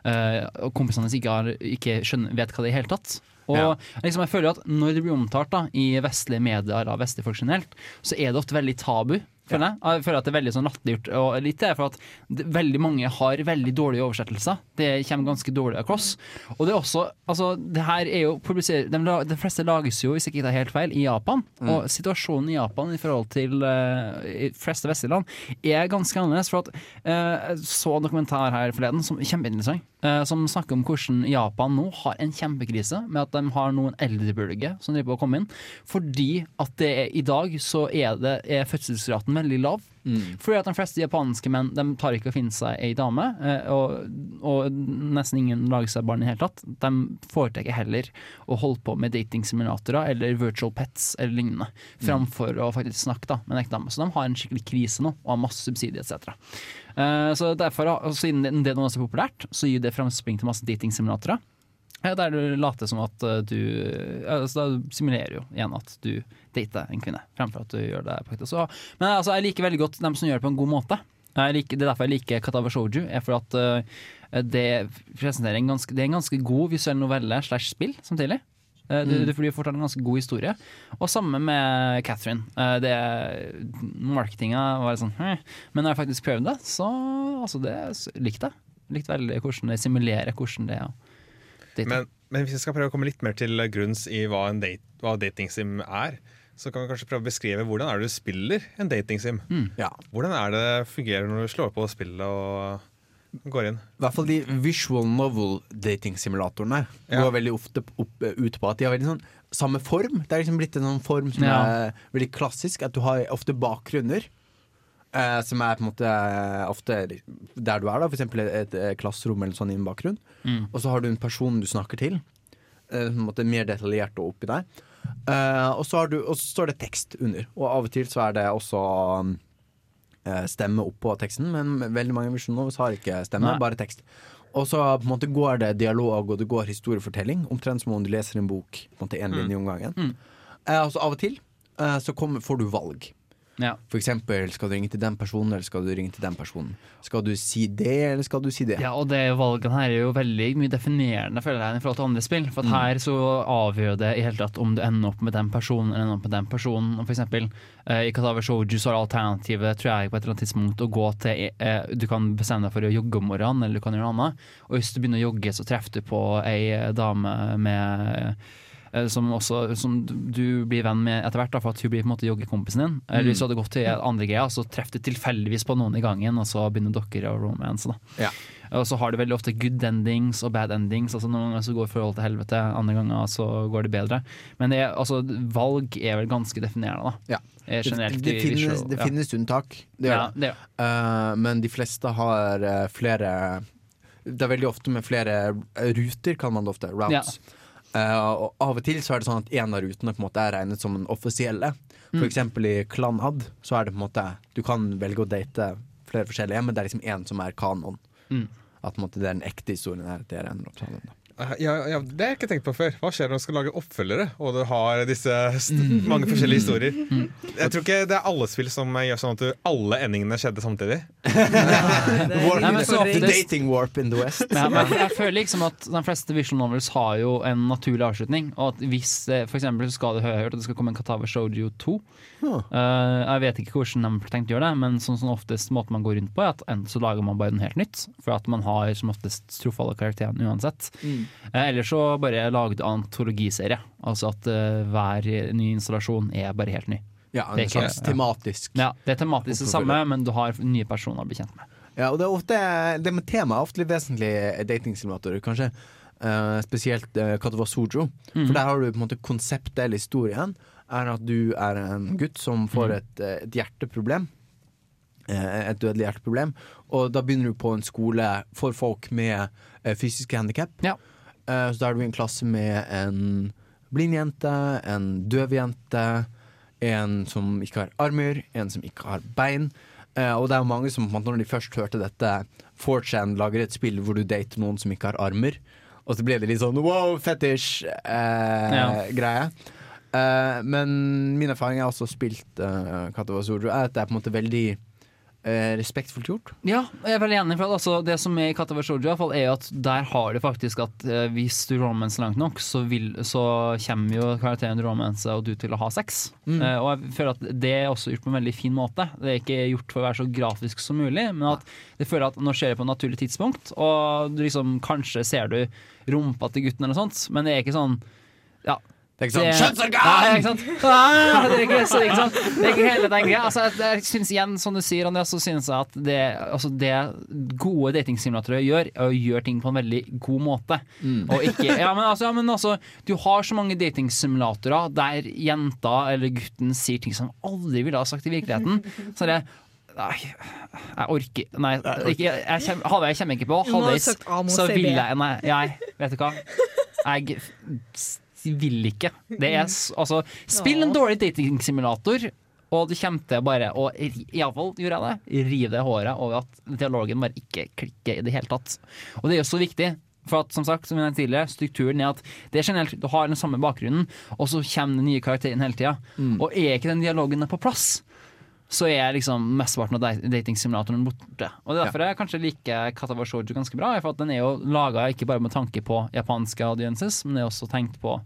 uh, kompisene ikke, har, ikke skjønner, vet hva det er i hele tatt. Og Ja. liksom, jeg føler at Når det blir omtalt da, i vestlige medier av vestlige folk generelt, så er det ofte veldig tabu. Føler jeg. jeg føler at det er veldig sånn latterliggjort. Og litt det er for at det, veldig mange har veldig dårlige oversettelser. Det kommer ganske dårlig across. Og det er også Altså, det her er jo publisert de, de fleste lages jo, hvis jeg ikke tar helt feil, i Japan. Mm. Og situasjonen i Japan i forhold til uh, i fleste vestlige land er ganske annerledes. For at uh, jeg så en dokumentar her forleden som kjempeinteressant. Eh, som snakker om hvordan Japan nå har en kjempekrise med at de har noen eldrebølger eldrebølge som driver på å komme inn. Fordi at det er, i dag så er, det, er fødselsraten veldig lav. Fordi at de fleste japanske menn De tar ikke å finne seg ei dame, eh, og, og nesten ingen lager seg barn i det hele tatt. De foretrekker heller å holde på med datingsimulatorer eller virtual pets eller lignende, framfor å faktisk snakke da med en ekte dame. Så de har en skikkelig krise nå, og har masse subsidier etc. Eh, Så derfor, siden det nå er så populært, så gir det framspring til masse datingsimulatorer. Ja, Der du later som at uh, du altså, Da simulerer jo igjen at du dater en kvinne, fremfor at du gjør det på ekte. Men altså, jeg liker veldig godt dem som gjør det på en god måte. Jeg liker, det er derfor jeg liker Katawa Shouju. Er fordi at uh, det presenterer en ganske, det er en ganske god visuell novelle slash spill samtidig. Uh, du, Mm. du får fortalt en ganske god historie. Og samme med Catherine. Uh, det Marketinga var sånn hm. Men når jeg faktisk prøvde det, så altså, det likte jeg. Likte veldig hvordan det simulerer hvordan det er. Å. Men, men hvis vi skal prøve å komme litt mer til grunns i hva en date, hva datingsim er, så kan vi kanskje prøve å beskrive hvordan er det du spiller en datingsim. Hvordan er det det fungerer når du slår på spillet og går inn? I hvert fall de visual novel datingsimulatorene Ja. går veldig ofte opp, ut på at de har veldig sånn samme form. Det er liksom blitt en sånn form som Ja. er veldig klassisk. At du har ofte bakgrunner. Eh, som er på en måte eh, ofte der du er, da. Eksempel et, et klasserom eller sånn i en bakgrunn. Mm. Og så har du en person du snakker til. Eh, på en måte mer detaljert og oppi deg. Eh, og, så har du, og så står det tekst under. Og av og til så er det også eh, stemme oppå teksten, men veldig mange visjoner har ikke stemme, Nei. bare tekst. Og så på en måte går det dialog og det går historiefortelling, omtrent som om du leser en bok på en måte en Mm. linje om gangen. Mm. Eh, og så av og til eh, så kommer, får du valg. Ja. For eksempel, skal du ringe til den personen, eller skal du ringe til den personen? Skal du si det, eller skal du si det? Ja, og det valgene her er jo veldig mye definerende føler jeg, i forhold til andre spill. For Mm. her så avgjør det i hele tatt om du ender opp med den personen eller ender opp med den personen. For eksempel eh, i Katawa Shouju så er alternativet tror jeg på et eller annet tidspunkt å gå til eh, Du kan bestemme deg for å jogge om morgenen, eller du kan gjøre noe annet. Og hvis du begynner å jogge, så treffer du på ei dame med som, også, som du blir venn med etter hvert, da, for at hun blir på en måte joggekompisen din. Eller Mm. hvis du hadde gått til andre greia, så treffer du tilfeldigvis på noen i gangen, og så begynner dere å romance. da. Ja. Og så har du veldig ofte good endings og bad endings. Altså Noen ganger så går forholdet til helvete, andre ganger så går det bedre. Men det er, altså, valg er vel ganske definerende, da. Ja. Eh, Generelt det, det, finnes, det ja. finnes unntak, det Ja, det. Eh, men de fleste har eh, flere Det er veldig ofte med flere ruter, kan man det ofte. Routes. Eh, og av og til så er det sånn at en av rutene på en måte er regnet som den offisielle. Mm. eksempel i Klanhad så er det på en måte Du kan velge å date flere forskjellige, men det er liksom én som er kanon. Mm. At på en måte det er den ekte historien her. Det er en opptale, da. Ja, ja, det har jeg ikke tenkt på før. Hva skjer når du skal lage oppfølgere, og du har disse mange forskjellige historier? Jeg tror ikke det er alle spill som gjør sånn at du, alle endingene skjedde samtidig. Warp, Nei, så the dating warp in the west. Ja, men jeg føler liksom at de fleste visual novels har jo en naturlig avslutning. Og at hvis eh, for eksempel så skal det høre at det skal komme en Katawa Shoujo 2 Huh. Eh, Jeg vet ikke hvordan de har tenkt å gjøre det, men sånn som oftest måten man går rundt på, er at enten så lager man bare noe helt nytt, for at man har som oftest truffet alle karakterene uansett. Mm. Eh, Eller så bare lagd antologiserie. Altså at eh, hver ny installasjon er bare helt ny. Ja, en slags tematisk. Ja, det er tematisk det samme, men du har nye personer å bli kjent med. Ja, og det, er ofte, det med temaet er ofte litt vesentlig datingsimulatorer, kanskje. Eh, spesielt uh, Katawa Sojo. Mhm. For der har du på en måte konseptet eller historien. Er at du er en gutt som får Mhm. et, et hjerteproblem. Et dødelig hjerteproblem. Og da begynner du på en skole for folk med fysiske handikap. Ja. Eh, så da er du i en klasse med en blind jente, en døv jente, en som ikke har armer, en som ikke har bein. Eh, og det er mange som når de først hørte dette 4chan lager et spill hvor du dater noen som ikke har armer. Og så ble det litt sånn wow, fetisj-greie. Ja. Eh, men min erfaring er også spilt uh, Katawa Zoro, er at det er på en måte veldig eh, respektfullt gjort. Ja, jeg er veldig enig. For at, altså, det som er i Katavar fall, er jo at der har du faktisk at eh, hvis du romanser langt nok, så, vil, så kommer jo karakteren romance og du til å ha sex. Mm. Eh, og jeg føler at det er også gjort på en veldig fin måte. Det er ikke gjort for å være så grafisk som mulig, men at jeg føler at nå skjer det på et naturlig tidspunkt, og du liksom kanskje ser du rumpa til gutten eller noe sånt, men det er ikke sånn ja, Det er ikke sånn Kjønnsorgan! Nei, ikke sant? Ah, det, er ikke, så, ikke sant? det er ikke hele den greia. Altså, jeg, jeg synes igjen, som du sier, Andreas, så synes jeg at det, altså, det gode datingsimulatorer gjør, er å gjøre ting på en veldig god måte. Og ikke ja men, altså, ja, men altså, du har så mange datingsimulatorer der jenta eller gutten sier ting som aldri ville ha sagt i virkeligheten. Så det Nei, jeg orker Nei, ikke, jeg kommer, hadde jeg kommer ikke på. Halvveis så vil jeg Nei, jeg, vet du hva. Jeg vil ikke. Det er altså Spill en dårlig datingsimulator, og du kommer til bare å Iallfall gjorde jeg det. Rive håret over at dialogen bare ikke klikker i det hele tatt. Og det er jo så viktig. For at, som sagt, som nevnte tidligere, strukturen er at det er generelt, du har den samme bakgrunnen, og så kommer den nye karakteren hele tida. Og er ikke den dialogen på plass, så er liksom mesteparten av datingsimulatoren borte. Og det er derfor jeg kanskje liker Katawa Shoujo ganske bra. For at den er jo laga ikke bare med tanke på japanske audiences, men det er også tenkt på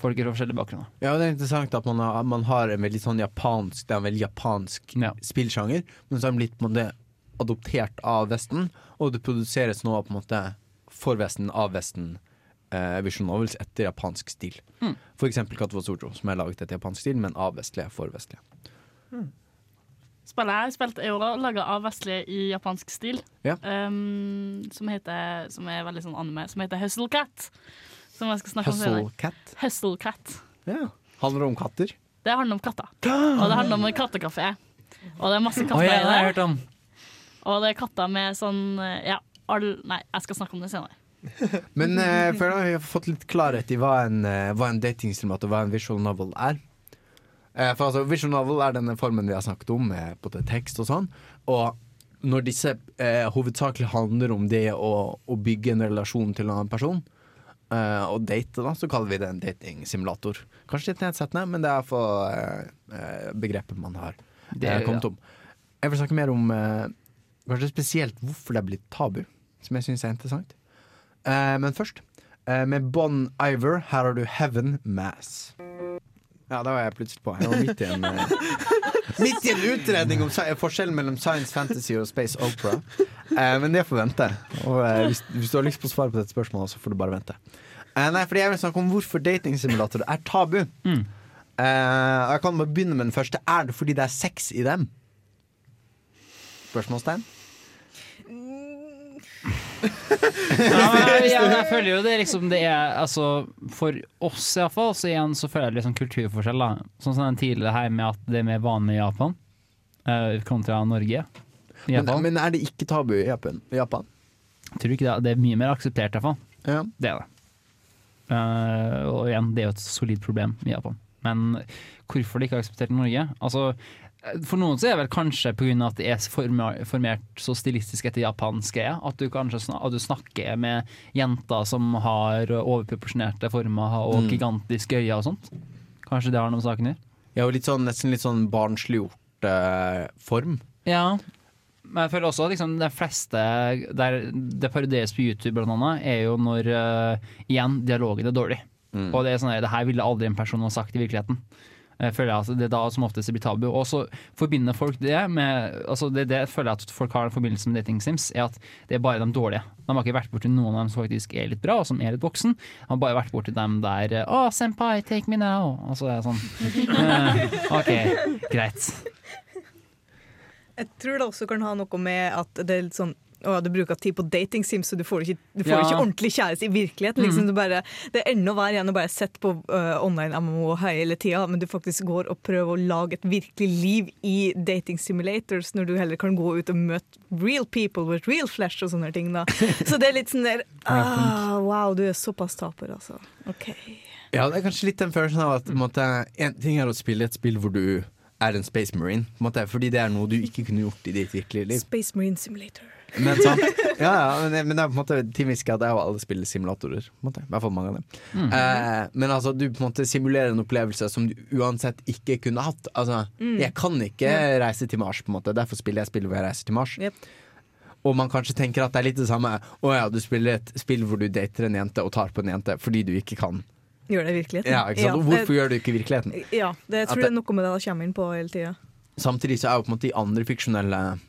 folk fra forskjellige bakgrunner. Ja, det er interessant at man har, man har en veldig sånn japansk Det er en veldig japansk spillsjanger, men så har den blitt på en måte adoptert av Vesten, og det produseres nå på en måte for Vesten, av Vesten, eh, Vision Novels etter japansk stil. Mm. For eksempel Katwa Sojo, som er laget etter japansk stil, men av vestlige for vestlige. Spillet jeg spilt er jo laga av vestlige i japansk stil. Ja. Um, som, heter, som er veldig sånn anime, som heter Hustle Cat. Som jeg skal snakke om senere. Hustle Cat? Hustle Cat. Ja. Handler det om katter? Det handler om katter. Og det handler om en kattekafé. Og det er masse katter oh, ja, det har jeg i hørt det. om. Og det er katter med sånn Ja, all Nei, jeg skal snakke om det senere. Men eh, jeg føler vi har fått litt klarhet i hva en, uh, hva en datingsimulator og hva en visual novel er. Eh, for altså, Visual novel er denne formen vi har snakket om, med både tekst og sånn. Og når disse eh, hovedsakelig handler om det å, å bygge en relasjon til en annen person, eh, og date, da, så kaller vi det en datingsimulator. Kanskje litt nedsettende, men det er for eh, eh, begrepet man har Det- eh, kommet om. Jeg vil snakke mer om eh, kanskje spesielt hvorfor det er blitt tabu, som jeg syns er interessant. Eh, men først, eh, med Bon Iver, her har du Heaven Mass. Ja, da var jeg plutselig på. Jeg var midt i en, eh, midt i en utredning om forskjellen mellom science fantasy og space opera. Eh, men det får vente. Og eh, hvis, hvis du har lyst på å svare på dette spørsmålet, så får du bare vente. Eh, nei, fordi jeg vil snakke om hvorfor datingsimulatorer er tabu. Mm. Eh, jeg kan bare begynne med den første. Er det fordi det er sex i dem? Spørsmålstegn? Ja, men jeg, jeg, føler jo det liksom det er altså, For oss iallfall, så igjen så føler jeg det sånn kulturforskjell. da Sånn som den tidligere her med at det er mer vanlig i Japan uh, kontra Norge. Men, men er det ikke tabu i Japan? Japan? Tror ikke det? Det er mye mer akseptert, iallfall. Ja. Det er det. Uh, og igjen, det er jo et solid problem i Japan. Men hvorfor det ikke er akseptert i Norge? Altså, for noen så er det vel kanskje pga. at det er formert så stilistisk etter japansk greie. At du kanskje at du snakker med jenter som har overproporsjonerte former og Mm. gigantiske øyne og sånt. Kanskje det har noe med saken å gjøre? Ja, og litt sånn, nesten litt sånn barnsliggjort eh, form. Ja. Men jeg føler også at liksom, de fleste der det parodieres på YouTube, blant annet, er jo når uh, igjen dialogen er dårlig. Mm. Og det er sånn her, det her ville aldri en person ha sagt i virkeligheten. Jeg føler at Det er da som oftest blir tabu. Og så forbinder folk det med altså det, det føler jeg at folk har en forbindelse med dating sims, er at det er bare de dårlige. De har ikke vært borti noen av dem som faktisk er litt bra, og som er litt voksen. De har bare vært borti dem der Å, senpai, take me now. Og så er det sånn eh, OK, greit. Jeg tror det også kan ha noe med at det er litt sånn å, du bruker tid på dating sims, så du får ikke, du får Ja. ikke ordentlig kjæreste i virkeligheten. Liksom. Mm. Bare, det er enda verre enn å bare sette på uh, online MMO hele tida, men du faktisk går og prøver å lage et virkelig liv i dating simulators, når du heller kan gå ut og møte real people with real flesh og sånne ting. Da. Så det er litt sånn der ah, Wow, du er såpass taper, altså. OK. Ja, det er kanskje litt den følelsen av at måte, en ting er å spille et spill hvor du er en Space Marine. Måte, fordi det er noe du ikke kunne gjort i ditt virkelige liv. Space Marine Simulator. Men, sant? ja, ja, men, men det er på en måte Team at det er jo alle spiller simulatorer. På en måte. I hvert fall mange av dem. Mm. Eh, men altså, du på en måte simulerer en opplevelse som du uansett ikke kunne hatt. Altså, Mm. Jeg kan ikke Ja. reise til Mars, på en måte. derfor spiller jeg spill hvor jeg reiser til Mars. Yep. Og man kanskje tenker at det er litt det samme. Å ja, du spiller et spill hvor du dater en jente og tar på en jente fordi du ikke kan. Gjør det i virkeligheten. Ja, ikke sant? Og hvorfor det, gjør du ikke virkeligheten? ja, det jeg tror det- det er noe med det å kommer inn på hele tida. Samtidig så er jo på en måte de andre fiksjonelle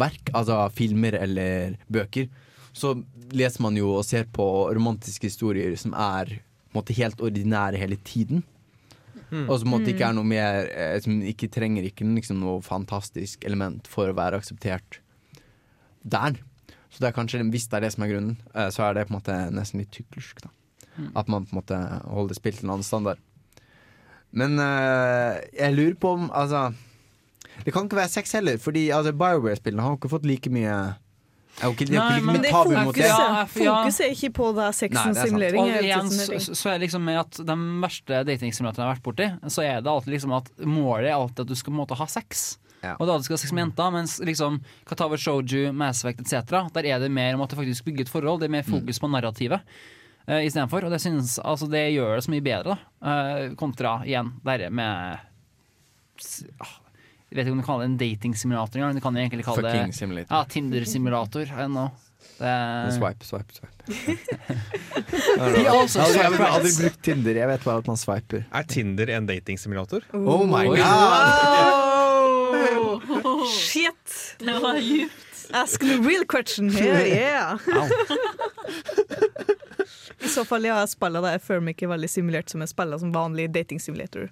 verk, altså filmer eller bøker, så leser man jo og ser på romantiske historier som er på måte helt ordinære hele tiden. Mm. Og som på måte ikke er noe mer eh, Som ikke trenger ikke liksom noe fantastisk element for å være akseptert der. Så det er kanskje, hvis det er det som er grunnen, eh, så er det på en måte nesten litt tyklersk. da Mm. At man på en måte holder spill til en annen standard. Men eh, jeg lurer på om Altså Det kan ikke være sex heller, Fordi altså, BioWare-spillene har ikke fått like mye ikke, er ikke Men tabu mot fokuset. det. Ja, ja. Fokuset er ikke på det Nei, det er simulering. Og igjen så, så er det liksom med at de verste datingsimulatorene jeg har vært borti, så er det alltid liksom at målet er alltid at du skal på en måte ha sex. Ja. Og da du skal ha sex med jenter, mens liksom Katawa Shouju, Mass Effect etc., der er det mer om at du faktisk bygger et forhold. Det er mer fokus på narrativet uh, istedenfor. Og det, synes, altså, det gjør det så mye bedre, da. Uh, kontra igjen der med ah, Jeg vet ikke om du kaller det en datingsimulator engang. Du kan egentlig kalle Fucking det simulator. ja, Tinder-simulator. I. Det, Swipe, swipe, swipe. Also Jeg har aldri- jeg har aldri brukt Tinder. Jeg vet bare at man swiper. Er Tinder en datingsimulator? Oh my god! Wow. Shit! Det var djupt. Ask the real question here, yeah. I så fall, ja, jeg spiller det. Jeg føler meg ikke veldig simulert som jeg spiller som vanlig datingsimulator.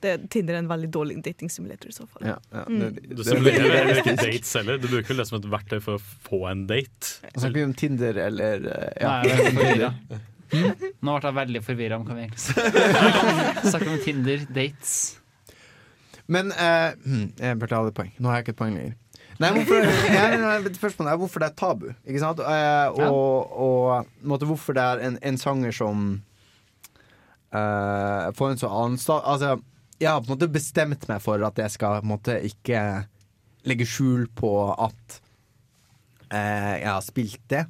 Det, Tinder er en veldig dårlig datingsimulator i så fall. Ja, ja, Mm. det- Du det simulerer vel ikke dates heller. Du bruker vel det som et verktøy for å få en date. Snakker vi om Tinder eller eh, ja. Nei, jeg forvirra. Nå ble jeg veldig forvirra om hva vi egentlig snakker om Tinder, dates. Men eh, hmm, jeg burde ha et poeng. Nå har jeg ikke et poeng lenger. Nei, hvorfor, nei, nei, nei, spørsmålet er hvorfor det er tabu. Ikke sant? Eh, og og på hvorfor det er en, en sanger som uh, får en så annen stat Altså, jeg har på en måte bestemt meg for at jeg skal på en måte ikke legge skjul på at eh, jeg har spilt det.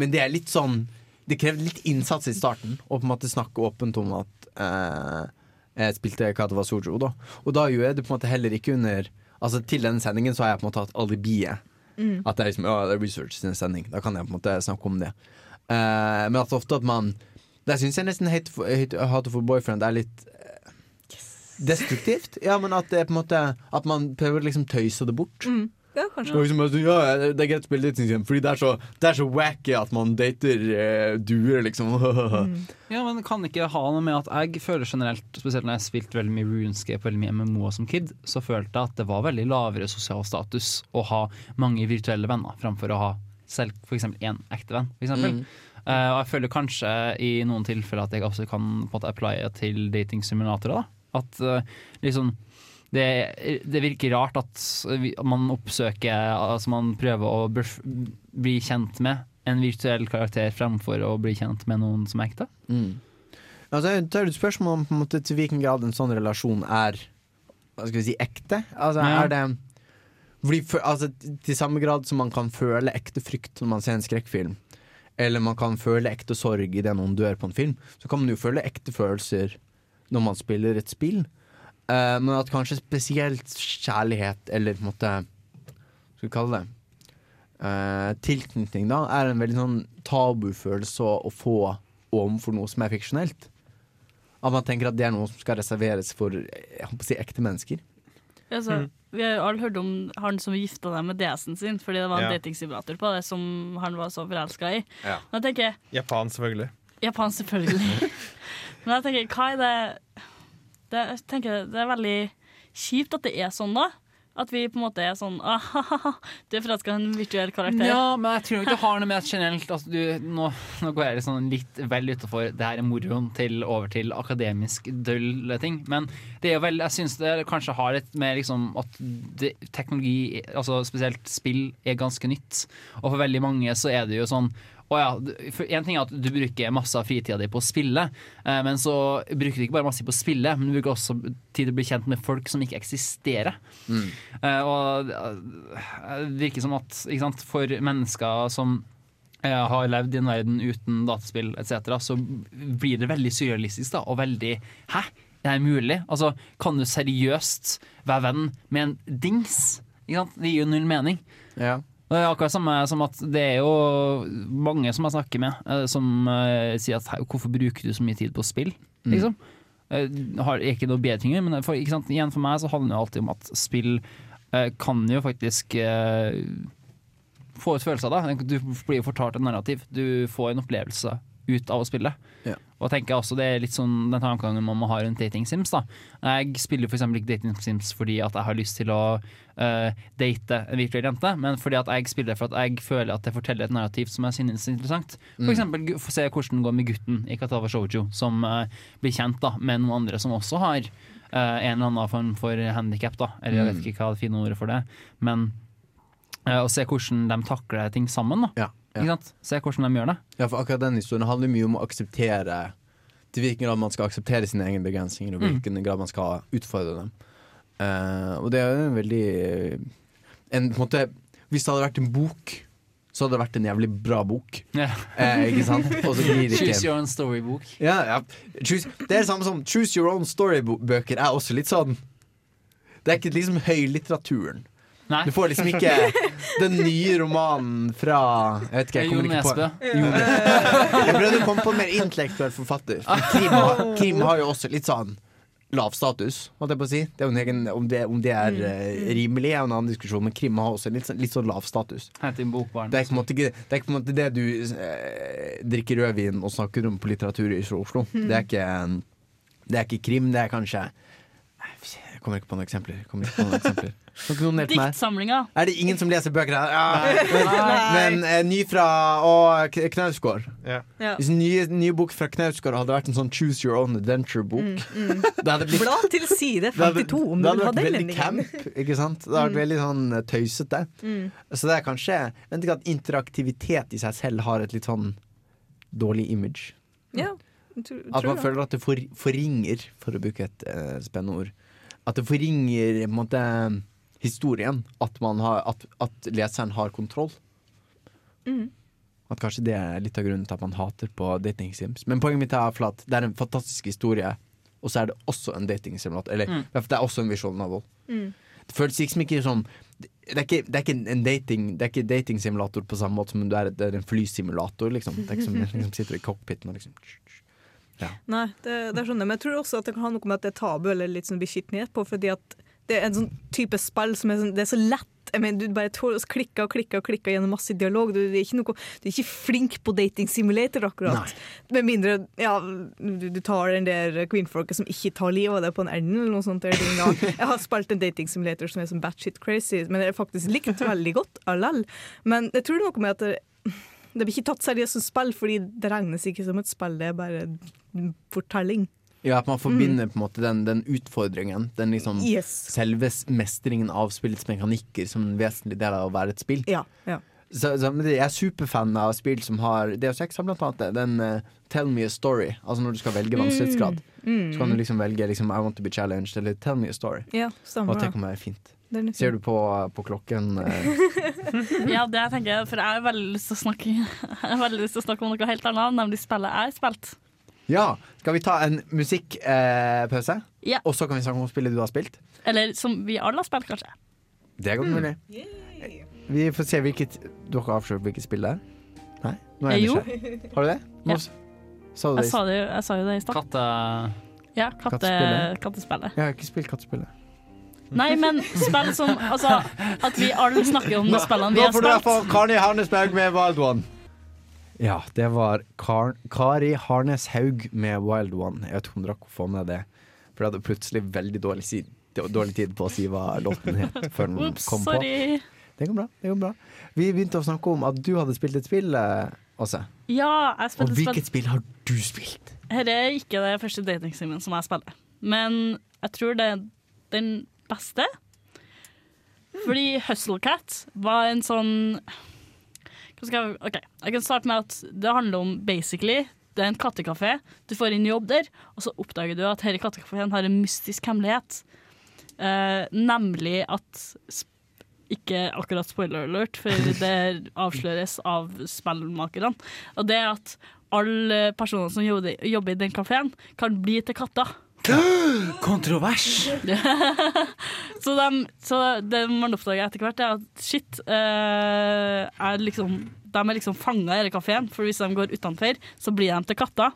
Men det er litt sånn Det krever litt innsats i starten å på en måte snakke åpent om at eh, jeg spilte Katawa Sojo. Da. Og da gjør jeg det på en måte heller ikke under Altså Til denne sendingen så har jeg på en måte hatt alibiet. Mm. At det er liksom, ja, det er research sin sending. Da kan jeg på en måte snakke om det. Eh, men at ofte at man Der syns jeg nesten Hate for, hate, hate for boyfriend er litt destruktivt. Ja, men at det er på en måte At man prøver å liksom tøyse det bort. Mm. Ja, kanskje. Liksom, altså, ja, det er greit å spille datingsim, fordi det er så, det er så wacky at man dater eh, duer, liksom. Ja, men kan ikke ha noe med at jeg føler generelt, spesielt når jeg spilte veldig mye RuneScape veldig mye MMO som kid, så følte jeg at det var veldig lavere sosial status å ha mange virtuelle venner framfor å ha selv f.eks. én ekte venn. For eksempel. Mm. Uh, og jeg føler kanskje i noen tilfeller at jeg også kan på en måte applye til datingsimulatorer. da. At eh, liksom det, det virker rart at man oppsøker Altså man prøver å bli kjent med en virtuell karakter fremfor å bli kjent med noen som er ekte. Mm. Altså, det er et spørsmål om på en måte, til hvilken grad en sånn relasjon er Hva skal vi si, ekte. Altså, Ja. er det fordi, for, altså, Til samme grad som man kan føle ekte frykt når man ser en skrekkfilm, eller man kan føle ekte sorg idet noen dør på en film, så kan man jo føle ekte følelser når man spiller et spill. Uh, men at kanskje spesielt kjærlighet, eller på en måte Skal vi kalle det uh, tilknytning, da, er en veldig sånn tabufølelse å, få overfor noe som er fiksjonelt. At man tenker at det er noe som skal reserveres for jeg håper å si, ekte mennesker. Altså, Mm. Vi har jo alle hørt om han som gifta seg med DS-en sin fordi det var en Ja. datingsimulator på det som han var så forelska i. Ja. Men jeg tenker Japan, selvfølgelig. Japan, selvfølgelig. Men jeg tenker, hva er det det, jeg tenker, det er veldig kjipt at det er sånn, da. At vi på en måte er sånn ah, Du er forelska i en virtuell karakter. Ja, men jeg tror ikke det har noe med at generelt altså, du, nå, nå går jeg liksom litt vel utafor det her er moroen til over til akademisk dølle ting. Men det er vel, jeg syns det kanskje har litt med liksom at det, teknologi, altså spesielt spill, er ganske nytt. Og for veldig mange så er det jo sånn Å ja, Én en ting er at du bruker masse av fritida di på å spille, eh, men så bruker du ikke bare masse på å spille, men du bruker også tid til å bli kjent med folk som ikke eksisterer. Eh, og eh, det virker som at sant, for mennesker som har levd i en verden uten dataspill etc., så blir det veldig surrealistisk da, og veldig Hæ? Det er mulig? Altså, kan du seriøst være venn med en dings? Det gir jo null mening. Ja. Det er akkurat samme som at det er jo mange som jeg snakker med, eh, som eh, sier at hvorfor bruker du så mye tid på spill? Mm. Liksom. Eh, har ikke noe bedre ting men for, igjen for meg så handler det alltid om at spill kan jo faktisk få ut følelser av det. Du blir jo fortalt et narrativ. Du får en opplevelse ut av å spille. Ja. Og jeg tenker også Det er litt sånn den tankegangen man må ha rundt dating sims. da Jeg spiller eksempel ikke dating sims fordi at jeg har lyst til å uh, date en virtuell jente, men fordi at jeg spiller for at jeg føler at det forteller et narrativ som jeg synes er interessant. For Mm. se hvordan det går med gutten i Katawa Shoujo, som uh, blir kjent da med noen andre som også har uh, en eller annen form for handikap. Eller jeg vet Mm. ikke hva det fine ordet for det, men å se hvordan de takler ting sammen. da Ja, ja. Ikke sant? Se hvordan de gjør det. Ja, for akkurat den historien handler mye om å akseptere Til hvilken grad man skal akseptere sine egne begrensninger, og Mm. hvilken grad man skal utfordre dem. Uh, og det er jo en veldig en, på en måte, Hvis det hadde vært en bok, så hadde det vært en jævlig bra bok. Ja. Uh, ikke sant? Og så blir det ikke Choose your own story-bok. ja, ja. Choose, Det er det samme som Choose your own story-bøker er også litt sånn Det er ikke liksom høylitteraturen. Nei. Du får liksom ikke den nye romanen fra Jeg vet ikke, jeg kommer ikke på. Jo Nesbø. Jeg prøvde å komme på en mer intellektuell forfatter. Krim, har, Krim har jo også litt sånn lav status, holdt jeg på å si. Det er jo en egen, om, det, om det er uh, rimelig, er en annen diskusjon, men Krim har også litt, sånn- litt sånn lav status. Bokbarn. Det er, måte ikke, det er ikke på en måte det du eh, drikker rødvin og snakker om på litteratur i Oslo. Det er ikke, det er ikke krim, det er kanskje Jeg kommer ikke på noen eksempler. Kommer ikke på noen eksempler. Noen? Diktsamlinga. Er det ingen som leser bøker her? Ja. Men, men eh, ny fra og Knausgård. Ja. Hvis en nye, nye bok fra Knausgård hadde vært en sånn Choose Your Own Adventure-bok Mm, mm. blitt Bla til side 52 om du det hadde vært veldig camp, ikke sant? Det hadde vært Mm. veldig sånn eh, tøysete. Mm. Så det er kanskje Vent ikke at interaktivitet i seg selv har et litt sånn dårlig image. Ja, tror, At man føler at det for, forringer, for å bruke et uh, spennende ord. At det forringer måte, historien. At, man har, at, at leseren har kontroll. Mm. At kanskje det er litt av grunnen til at man hater på dating sims. Men poenget mitt er at det er en fantastisk historie, og så er det også en dating simulator. Eller Mm. det er også en visual novel. Mm. Det føles liksom ikke som det er ikke, det er ikke en dating Det er ikke datingsimulator på samme måte som det er, det er en flysimulator. Liksom. Det er ikke som liksom sitter i cockpiten og liksom Nei, det, det skjønner jeg. Men jeg tror også at det kan ha noe med at det er tabu eller litt sånn beskittenhet på. Fordi at det er en sånn type spill som er, sånn, det er så lett. Jeg mener, du bare tåler å klikke og klikke og klikke gjennom masse dialog. Du, er ikke noe, du er ikke flink på dating simulator, akkurat. Med mindre ja, du, du tar den der queenfolket som ikke tar livet av deg på en ende, eller noe sånt. Jeg har spilt en dating simulator som er sånn batshit crazy, men jeg har faktisk likt veldig godt allell. Men jeg tror det er noe med at det, det blir ikke tatt seriøst som spill, fordi det regnes ikke som et spill, det er bare fortelling. Ja, at man forbinder på en måte den, den utfordringen. Den liksom Yes. selve mestringen av spillets mekanikker som en vesentlig del av å være et spill. Ja, ja. Så, så, men jeg er superfan av spill som har DO6 har blant annet. Den uh, Tell me a story. Altså når du skal velge vanskelighetsgrad. Mm. Så kan du liksom velge liksom, I want to be challenged eller Tell me a story. Ja, stemmer Og det det. kan være fint. Det er Ser du på, på klokken? eh, Ja, det jeg tenker jeg, for jeg har veldig lyst til å snakke Jeg har veldig lyst til å snakke om noe helt annet, nemlig spillet jeg har spilt. ja! Skal vi ta en musikkpause? Eh, Ja. Og så kan vi snakke om spillet du har spilt? Eller som vi alle har spilt, kanskje. Det er godt mulig. Vi får se hvilket Du har ikke avslørt hvilket spill det er? Nei? Nå er jeg ikke jo. Har du det? Ja. Sa du det? Jeg sa, det, jo- jeg sa jo det i stad. Katte... Ja, katte, Kattespillet? kattespillet. Jeg har ikke spilt kattespillet. Nei, men spill som Altså, at vi alle snakker om de spillene vi har spilt. nå får du i hvert fall spilt. Kari Harnesberg med Wild One. Ja, det var Kar Kari Harnes Haug med Wild One. Jeg vet ikke om dere får med det. For jeg hadde plutselig veldig dårlig, si dårlig tid på å si hva låten het. Før den Ups, kom på. Det går bra. det går bra Vi begynte å snakke om at du hadde spilt et spill, eh, Åse. Ja, jeg Og hvilket spill har du spilt? Dette er ikke det første datingsimen som jeg spiller, men jeg tror det er den beste. Fordi Hustlecat var en sånn jeg, ok, jeg kan starte med at det handler om basically Det er en kattekafé. Du får inn jobb der, og så oppdager du at denne kattekafeen har en mystisk hemmelighet. Eh, nemlig at Ikke akkurat spoiler alert, for det avsløres av spillmakerne. Og det er at alle personer som jobber i den kafeen, kan bli til katter. Kontrovers! så, de, så det man oppdager etter hvert, er at shit uh, er liksom, De er liksom fanga i denne kafeen, for hvis de går utenfor, så blir de til katter.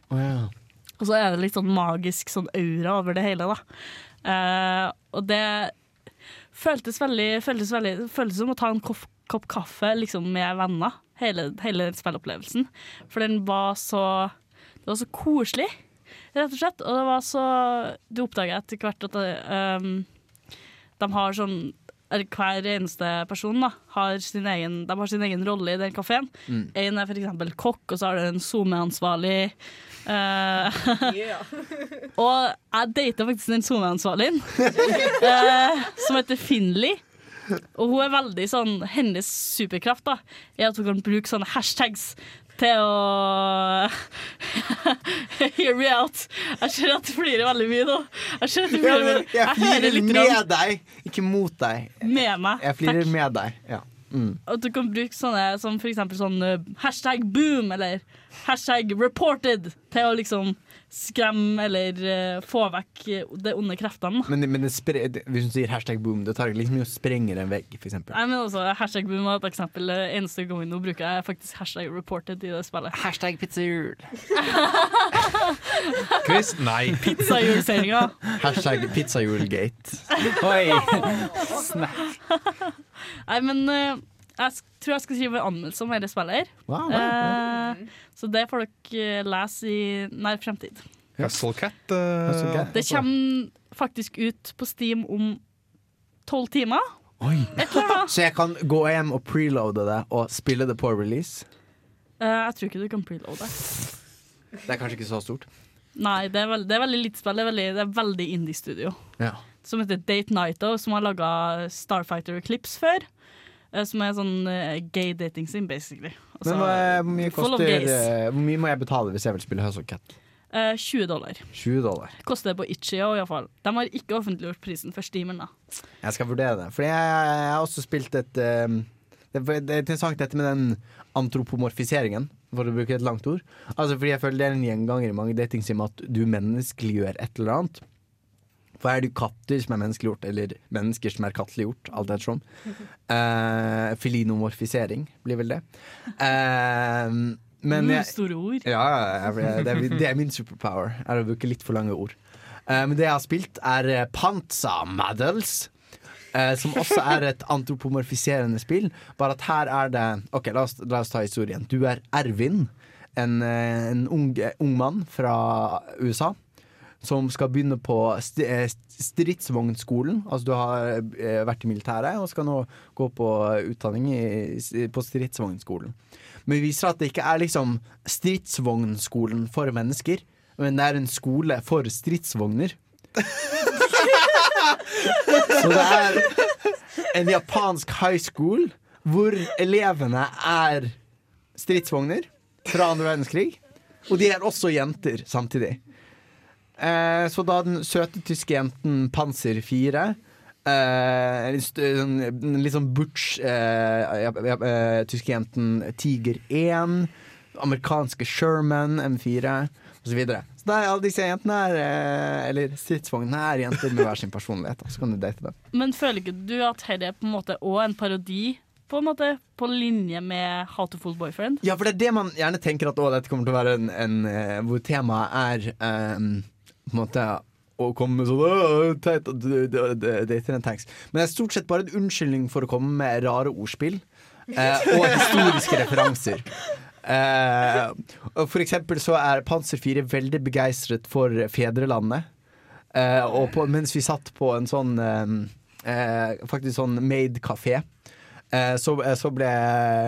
Og så er det litt sånn magisk sånn aura over det hele, da. Uh, og det føltes veldig, føltes veldig Føltes som å ta en kopp, kopp kaffe liksom, med venner, hele, hele spillopplevelsen. For den var så Det var så koselig, rett og slett. Og det var så Du oppdaga etter hvert at ehm, de har sånn eller hver eneste person da, har sin egen, de har sin egen rolle i den kafeen. Mm. En er f.eks. kokk, og så har du en SoMe-ansvarlig. Eh, og jeg data faktisk den SoMe-ansvarligen, uh, som heter Finley. Og hun er veldig sånn Hennes superkraft da er at hun kan bruke sånne hashtags til å Hear me out. Jeg ser at du flirer veldig mye nå. Jeg ser at du flirer jeg, jeg flirer med rann. deg, ikke mot deg. Med meg. Jeg flirer med deg. Ja. Mm. At du kan bruke sånne som for eksempel sånn uh, hashtag boom eller hashtag reported til å liksom skremme eller uh, få vekk uh, de onde kreftene. Men, men det spre, det- hvis du sier hashtag boom, det tar liksom mye og sprenger en vegg, eksempel. Nei, men også Hashtag boom var et eksempel. Eneste gangen nå bruker jeg faktisk hashtag reported i det spillet. Hashtag pizzajul. Chris, nei. Pizzajulseringa. Hashtag pizzajulgate. Oi! Nei, men uh, jeg tror jeg skal skrive en anmeldelse om hele spillet Wow, Wow, Eh, så det får dere uh, lese i nær fremtid. Hustlecat. Det kommer faktisk ut på Steam om tolv timer. Så jeg kan gå hjem og preloade det og spille det på release? Eh, jeg tror ikke du kan preloade. Det er kanskje ikke så stort. Nei, det er, veld, det er veldig lite spill. Det er veldig, det er veldig indie-studio. Ja. Som heter Date Night, som har laga Starfighter-clips før. Eh, Som er sånn eh, gay dating sim, basically. Altså, Men hva, hvor, mye koster, eh, hvor mye må jeg betale hvis jeg vil spille Hustle Cat? Eh, 20 dollar. 20 dollar. Koster det på Itchia iallfall. De har ikke offentliggjort prisen for Steamen, da. Jeg skal vurdere det. For jeg, jeg har også spilt et eh, det, det er interessant dette med den antropomorfiseringen, for å bruke et langt ord. Altså fordi jeg føler det er en gjenganger i mange datingsim at du menneskeliggjør et eller annet. For her er det jo katter som er menneskeliggjort, eller mennesker som er katteliggjort, alt ettersom. Uh, Filinomorfisering blir vel det. Eh, men Uh, jeg, store ord. ja, jeg, det, er, det er min superpower. Er å bruke litt for lange ord. Eh, men det jeg har spilt, er eh, Panza Models. eh, som også er et antropomorfiserende spill. Bare at her er det Ok, la oss, la oss ta historien. Du er Ervin, en, eh, en ung, ung mann fra USA. Som skal begynne på eh, stridsvognskolen. Altså du har eh, vært i militæret og skal nå gå på utdanning på stridsvognskolen. Men vi viser at det ikke er liksom stridsvognskolen for mennesker, men det er en skole for stridsvogner. Så det er en japansk high school hvor elevene er stridsvogner fra andre verdenskrig. Og de er også jenter samtidig. Eh, så da den søte tyske jenten Panser 4 eh, en st- sånn- litt sånn butch eh, eh, tyske jenten Tiger 1, amerikanske Sherman M4 osv. Så, så da er alle disse jentene her, eh, eller stridsvognene er jenter med hver sin personlighet. Så kan du date dem. Men føler ikke du at dette er på en måte òg en parodi? På en måte på linje med How Boyfriend? Ja, for det er det man gjerne tenker at å, dette kommer til å være en, en hvor temaet er ehm, på en måte å komme med sånn «Åh, teit dater tanks. Men det er stort sett bare en unnskyldning for å komme med rare ordspill eh, og historiske referanser. Eh, for eksempel så er Panser 4 veldig begeistret for fedrelandet. Eh, og på, mens vi satt på en sånn eh, eh, Faktisk sånn made-kafé, eh, så, så ble,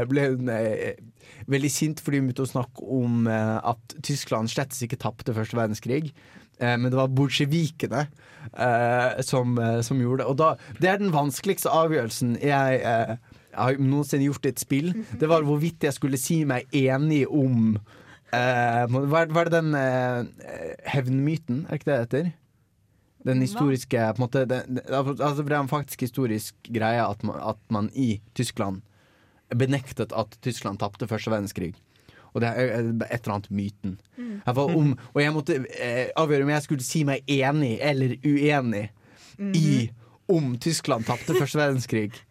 ble hun veldig sint fordi hun begynte å snakke om at Tyskland slett ikke tapte første verdenskrig. Eh, men det var bolsjevikene eh, som, eh, som gjorde det. Og da, det er den vanskeligste avgjørelsen jeg jeg har noensinne gjort i et spill. Det var hvorvidt jeg skulle si meg enig om hva, er, det den hevnmyten, er ikke det det heter? Den historiske på en måte, den, altså Det er en faktisk historisk greie at man, at man i Tyskland benektet at Tyskland tapte første verdenskrig. Og det er eh, et eller annet myten. Mm. Om, og jeg måtte eh, avgjøre om jeg skulle si meg enig eller uenig i om Tyskland tapte første verdenskrig.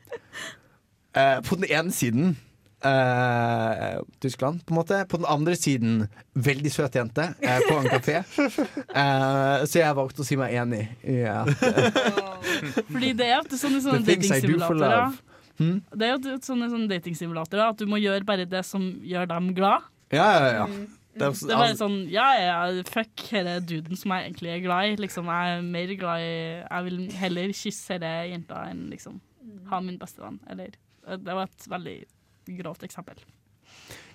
Eh, på den ene siden eh, Tyskland, på en måte. På den andre siden veldig søt jente eh, på en kafé. Eh, så jeg valgte å si meg enig i at Fordi det er ofte sånne, sånne datingsimulatorer. Hmm? Det er jo sånne, sånne datingsimulatorer at du må gjøre bare det som gjør dem glad. Ja, ja, ja. Det er altså- bare sånn Ja, ja, fuck denne duden som jeg egentlig er glad i. Liksom, jeg er mer glad i Jeg vil heller kysse denne jenta enn liksom ha min bestevenn. Eller Det var et veldig grovt eksempel.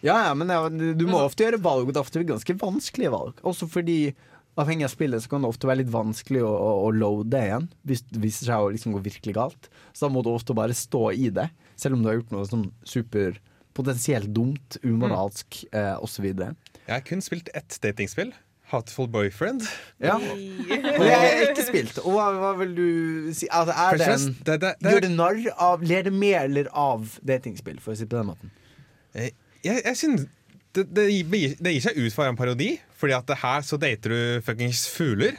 Ja, ja, men ja, du må ofte gjøre valg, og det er ofte ganske vanskelige valg. Også fordi Avhengig av spillet så kan det ofte være litt vanskelig å, å, å loade igjen hvis det viser seg å liksom gå virkelig galt. Så da må du ofte bare stå i det, selv om du har gjort noe sånn super potensielt dumt, umoralsk eh, osv. Jeg har kun spilt ett datingspill. Hateful Boyfriend. Ja. Og det har jeg ikke spilt. Og hva, hva vil du si? Altså, er det en det- det- det- Gjør det narr av Ler det med eller av datingspill, for å si det på den måten? Jeg, jeg synes det, det, gir, det gir seg ut for en parodi, Fordi at her så dater du fuckings fugler.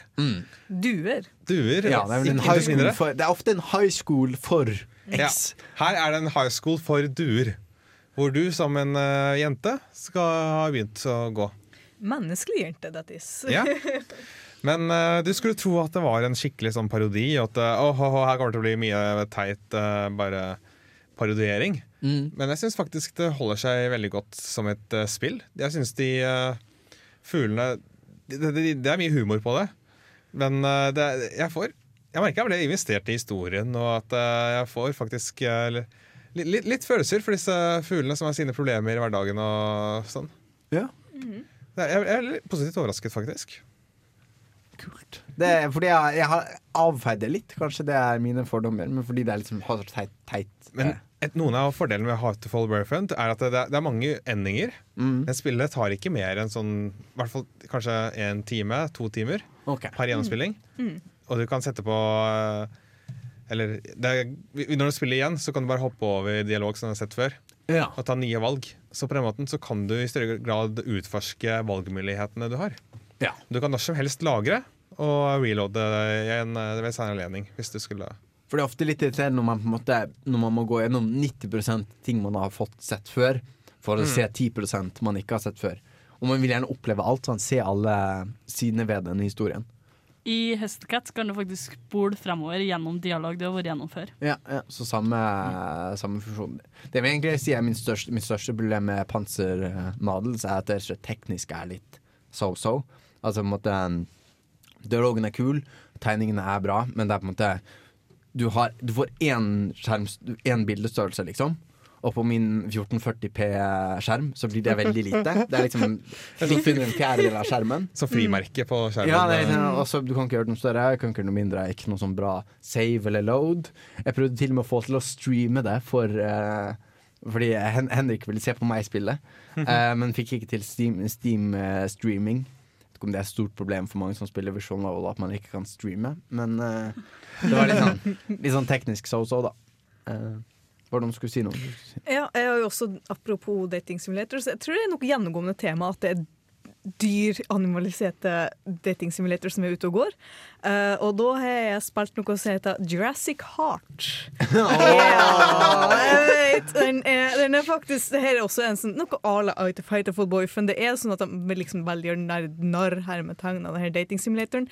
Duer. Duer. Ja, det, er en high for, det er ofte en high school for Ja. Her er det en high school for duer. Hvor du som en uh, jente skal ha begynt å gå. Menneskelig jente, that is. Ja. Men uh, du skulle tro at det var en skikkelig sånn parodi. Og at uh, åh, oh, oh, her kommer det til å bli mye teit bare parodiering. Mm. Men jeg syns faktisk det holder seg veldig godt som et spill. Jeg syns de fuglene det, det, det er mye humor på det. Men det, jeg får Jeg merker jeg ble investert i historien, og at jeg får faktisk li- litt, litt følelser for disse fuglene som har sine problemer i hverdagen og sånn. Ja. Mm -hmm. Jeg jeg er litt positivt overrasket, faktisk. Det er fordi jeg, jeg har avfeid det litt. Kanskje det er mine fordommer, men fordi det er liksom har teit, teit Men et, noen av fordelene med Heartful Boyfriend er at det, det er mange endinger. Mm. Men spillet tar ikke mer enn sånn i hvert fall kanskje en time, to timer per gjennomspilling. Mm. Og du kan sette på eh, Eller er, når du spiller igjen, så kan du bare hoppe over dialog som du har sett før. Ja. Og ta nye valg. Så på den måten så kan du i større grad utforske valgmulighetene du har. Ja. Du kan når som helst lagre og reloade igjen eh, ved senere anledning. Hvis du skulle For det er ofte litt irriterende når man, på en måte, når man må gå gjennom 90% ting man har fått sett før, for å Mm. se 10% man ikke har sett før. Og man vil gjerne oppleve alt, sånn, se alle sidene ved denne historien. I Hestcat kan du faktisk spole fremover gjennom dialog du har vært gjennom før. Ja, ja, så samme, samme funksjon. Det vil egentlig si er min største, min største problem med Panser eh, er at det teknisk er litt so-so. Altså på en måte Dialogen er kul, tegningene er bra, men det er på en måte Du, har, du får én skjerm, én bildestørrelse, liksom. Og på min 1440p-skjerm så blir det veldig lite. Det er liksom litt under en fjerdedel av skjermen. Som frimerke på skjermen. Ja, det er, liksom- også, Du kan ikke gjøre det noe større, jeg kan ikke gjøre noe mindre. Ikke noe sånn bra save eller load. Jeg prøvde til og med å få til å streame det for uh, Fordi Hen Henrik ville se på meg spille, eh, men fikk ikke til Steam, Steam eh, ikke om det er et stort problem for mange som spiller Visual Novel at man ikke kan streame, men eh, det var litt sånn, litt sånn teknisk so-so, da. Eh, var det noen som skulle si noe? Ja, jeg har jo også, Apropos dating simulators, jeg tror det er noe gjennomgående tema at det er dyr, animaliserte dating simulators som er ute og går. Uh, og da har jeg spilt noe som heter Jurassic Heart. Ja, jeg vet! Den er, den er faktisk Det her er også en sånn, noe à la Fighterful Boyfriend. Det er sånn at de liksom velger narr, narr hermetegn av denne datingsimulatoren.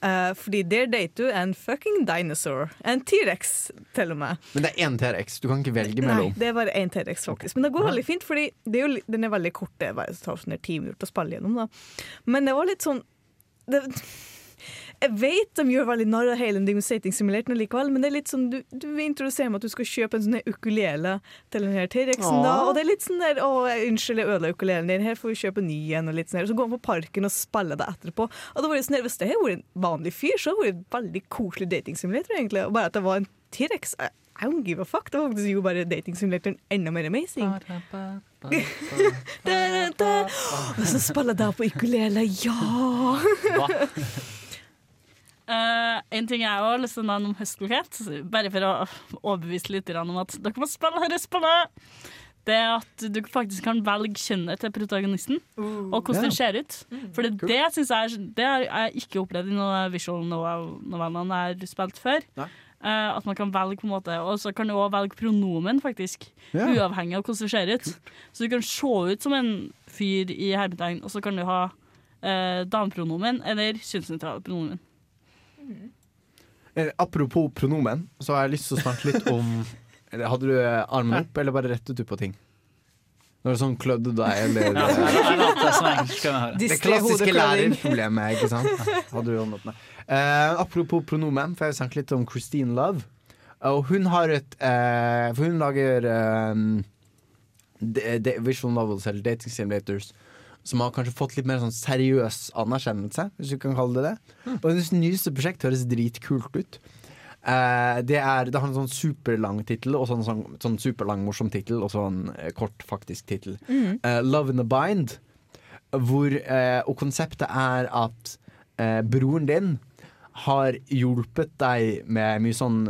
Uh, fordi der dater du en fucking dinosaur. En T-rex, til og med. Men det er én T-rex, du kan ikke velge mellom? Nei, det er bare én T-rex, faktisk. Men det går veldig fint, fordi det er jo, den er veldig kort. Det tar sånn ti minutter å spille gjennom. Da. Men det var litt sånn det, Jeg vet de gjør veldig narr av hele den dating simulatoren likevel, men det er litt sånn, du, du introduserer meg at du skal kjøpe en sånn ukulele til den her T-rexen. da, Og det er litt sånn der 'Å, unnskyld, jeg ødela ukulelen din. Her får vi kjøpe en ny en.' Og litt sånn her. Så går man på parken og spiller det etterpå. Og det var det sånn her, Hvis det hadde vært en vanlig fyr, så hadde det vært en veldig koselig dating simulator, egentlig. Og bare at det var en T-rex. I don't give a fuck. Da faktisk jo bare datingsimulatoren enda mer amazing. Da, da, da. Og så spiller jeg da på ukulele, ja! Eh, en ting jeg har lyst til å nevne om høstkokett, bare for å overbevise litt om at dere må spille dette spillet, det er at du faktisk kan velge kjønnet til protagonisten, og hvordan den ser ut. For det, det syns jeg er- Det har jeg ikke opplevd i noen visual novel-novellene jeg har spilt før. Uh, at man kan velge på en måte Og så kan du også velge pronomen, faktisk. Yeah. Uavhengig av hvordan det ser ut. Så du kan se ut som en fyr i hermetegn, og så kan du ha uh, damepronomen eller kjønnsnøytrale pronomen. Eh, Apropos pronomen, så har jeg lyst til å snakke litt om Hadde du eh, armen opp, eller bare rettet du på ting? Når det sånn klødde deg, eller Ja, jeg- jeg det. Det klassiske lærerproblemet, ikke sant? Hadde du hånden opp, nei. Eh, apropos pronomen, for jeg vil snakke litt om Christine Love. Og hun har et uh, For hun lager de, de, visual novels, eller dating simulators, som har kanskje fått litt mer sånn seriøs anerkjennelse, hvis du kan kalle det det. Og hennes nyeste prosjekt høres dritkult ut. Eh, det, er, det har en sånn superlang tittel, og sånn, sånn, sånn superlang morsom tittel, og sånn eh, kort faktisk tittel. Mm. Eh, Love in the Bind. Hvor, eh, og konseptet er at eh, broren din har hjulpet deg med mye sånn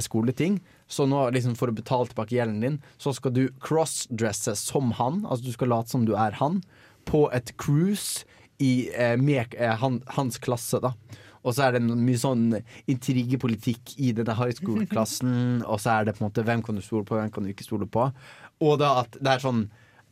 skoleting. Så nå liksom for å betale tilbake gjelden din, så skal du crossdresse som han. Altså du skal late som du er han, på et cruise i, eh, med eh, han, hans klasse, da. Og så er det mye sånn intrigepolitikk i denne high school-klassen. og så er det på en måte hvem kan du stole på, hvem kan du ikke stole på. Og da at det er sånn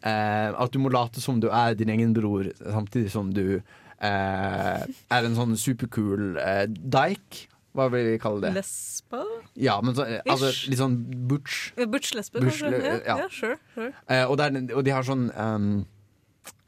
eh, at du må late som du er din egen bror, samtidig som du eh, er en sånn superkul eh, dike. Hva vil vi kalle det? Lesbe? Ja, men så, eh, altså, litt sånn butch. Butch-lesbe, Butch, kanskje? Ja, ja. ja, sure, sure. Og, det er, og de har sånn um,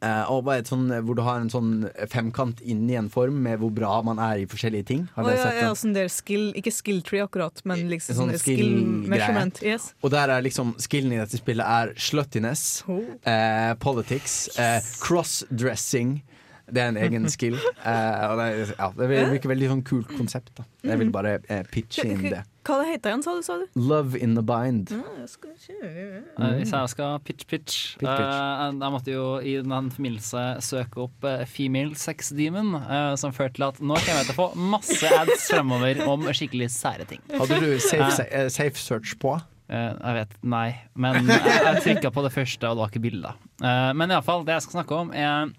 eh, og er sånn, Hvor du har en sånn femkant i en form med hvor bra man er i forskjellige ting. Har oh, ja, ja, sånn der skill, ikke skill tree akkurat, men liksom Sånn sånn skill, skill-greie. measurement. Yes. Og der er liksom skillen i dette spillet er sluttiness, Oh. uh, politics, eh, crossdressing. Det er en egen skill. Eh, og det, ja, det virker veldig sånn kult konsept. Da. Jeg vil bare eh, pitche inn det. Hva det heter den, sa du? Sa du? Love in the bind. Ja, jeg skal. Eh, Hvis jeg skal pitch-pitch Pitch, pitch. Jeg måtte jo i den forbindelse søke opp eh, Female Sex Demon, eh, som førte til at nå kommer jeg til å få masse ads fremover om skikkelig sære ting. Hadde du safe, Eh, eh, safe search på? Eh, jeg vet, nei. Men jeg, jeg trykka på det første, og det var ikke bilder. Uh, men iallfall, det jeg skal snakke om, er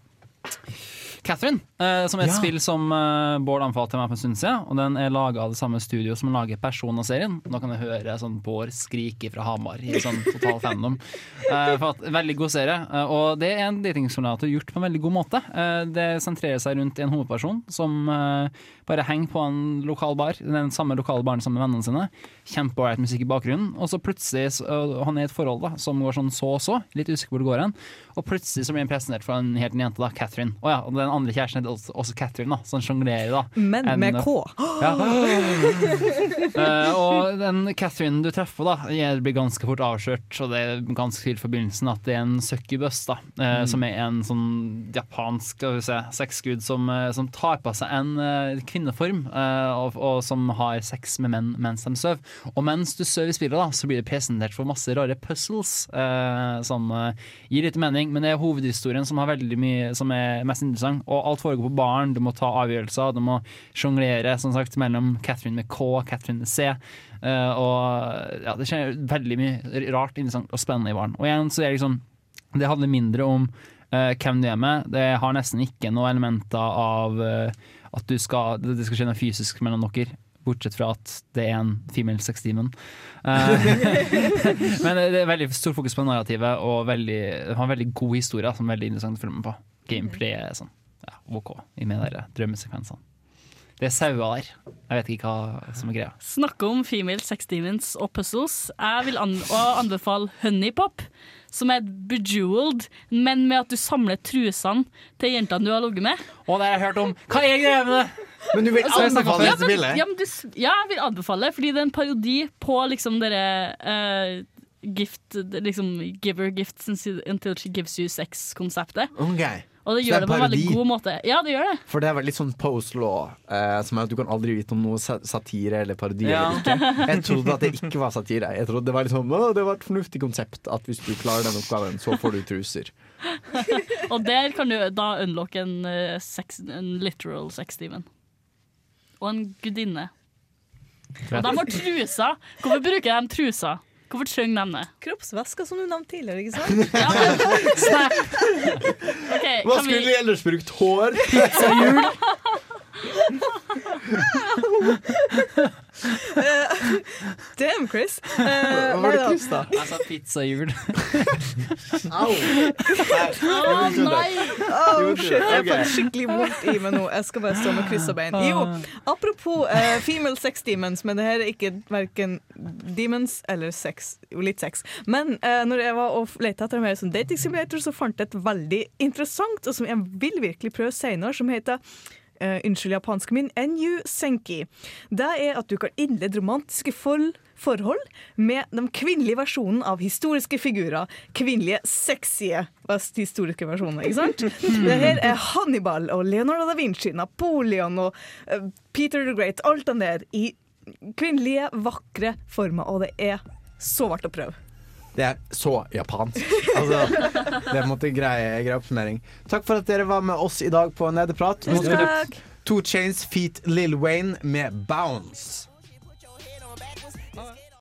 Catherine, eh, som er et Ja. spill som eh, Bård anbefalte meg for en stund siden. Og den er laga av det samme studio som lager Persona-serien. Nå kan jeg høre sånn Bård skrike fra Hamar i sånn total fandom. Eh, for at, veldig god serie. Eh, og det er en datingsimulator gjort på en veldig god måte. Eh, det sentrerer seg rundt en hovedperson som eh, bare henger på en lokal bar. Den samme lokale baren sammen med vennene sine. Kjempeålreit musikk i bakgrunnen. Og så plutselig så- og Han er i et forhold da som går sånn så og så. Litt usikker hvor det går hen. Og plutselig så blir han presentert for en helt ny jente, da, Catherine. Og ja, og den andre kjæresten heter også, også Catherine, da, som sjonglerer, da. Men En- med K. Ja. uh, og den Catherine du treffer, da, blir ganske fort avslørt, og det er ganske tydelig for begynnelsen at det er en succubus, da, uh, Mm. som er en sånn japansk se, sexgud som, eh, som tar på seg en uh, kvinneform, og, og som har sex med menn mens de sover. Og mens du sover i spillet, da, så blir det presentert for masse rare puzzles som gir litt mening, men det er hovedhistorien som har veldig mye som er mest interessant. Og alt foregår på baren, du må ta avgjørelser, du må sjonglere mellom Catherine med K og Catherine med C. Uh, og ja, det skjer veldig mye rart, interessant og spennende i baren. Og igjen så er det liksom Det handler mindre om uh, hvem du er med. Det har nesten ikke noen elementer av uh, at skal, det skal skje noe fysisk mellom dere. Bortsett fra at det er en female sex demon. Men det er veldig stor fokus på narrativet, og veldig, det har en veldig god historie som er veldig interessant å følge med på. Gameplay er sånn ja, OK i med de drømmesekvensene. Det er sauer der. Jeg vet ikke hva som er greia. Snakke om female sex demons og puzzles. Jeg vil an anbefale Honeypop, som er bejeweled, men med at du samler trusene til jentene du har ligget med. Å, det har jeg hørt om! Hva er greia med det? Men du vil Altså, anbefale ja, dette men- spillet? Ja, men du, ja, jeg vil anbefale, fordi det er en parodi på liksom dere uh, Gift, liksom Give her gifts until she gives you sex-konseptet. Ok. Og det gjør det på en veldig god måte. Ja, det gjør det. For det er veldig sånn post-law, eh, som er at du kan aldri vite om noe satire eller parodi Ja. eller ikke. Jeg trodde at det ikke var satire. Jeg trodde Det var «Å, det var et fornuftig konsept at hvis du klarer den oppgaven, så får du truser. Og der kan du da unlocke en, eh, sex, en literal sex-demon. Og en gudinne. Og de har truser. Hvorfor bruker de truser? Hvorfor trenger de det? Kroppsvæsker, som du nevnte tidligere, ikke sant? Ja, men, snap. Ok, Hva kan skulle vi ellers brukt? Hår? Pizzahjul? Damn, Chris. Uh, Hva var det. Chris, da? Jeg sa pizzahjul. Au! Å nei! Oh, shit, jeg får skikkelig vondt i meg nå. Jeg skal bare stå med kryssa bein. Jo, apropos uh, female sex demons, men det her er ikke verken demons eller sex. Jo, litt sex. Men uh, når jeg var og lette etter mer som dating simulator, så fant jeg et veldig interessant, og som jeg vil virkelig prøve senere, som heter eh, unnskyld japansken min, NU Senki. Det er at du kan innlede romantiske forhold forhold med den kvinnelige versjonen av historiske figurer. Kvinnelige, sexy historiske versjoner, ikke sant? Det her er Hannibal og Leonardo da Vinci, Napoleon og uh, Peter the Great. Alt det der i kvinnelige, vakre former, og det er så verdt å prøve. Det er så japansk. Altså, det er greie grei, oppsummering. Takk for at dere var med oss i dag på Nederprat. Nå skal Takk. To Chains Feet Lill Wayne med Bounce.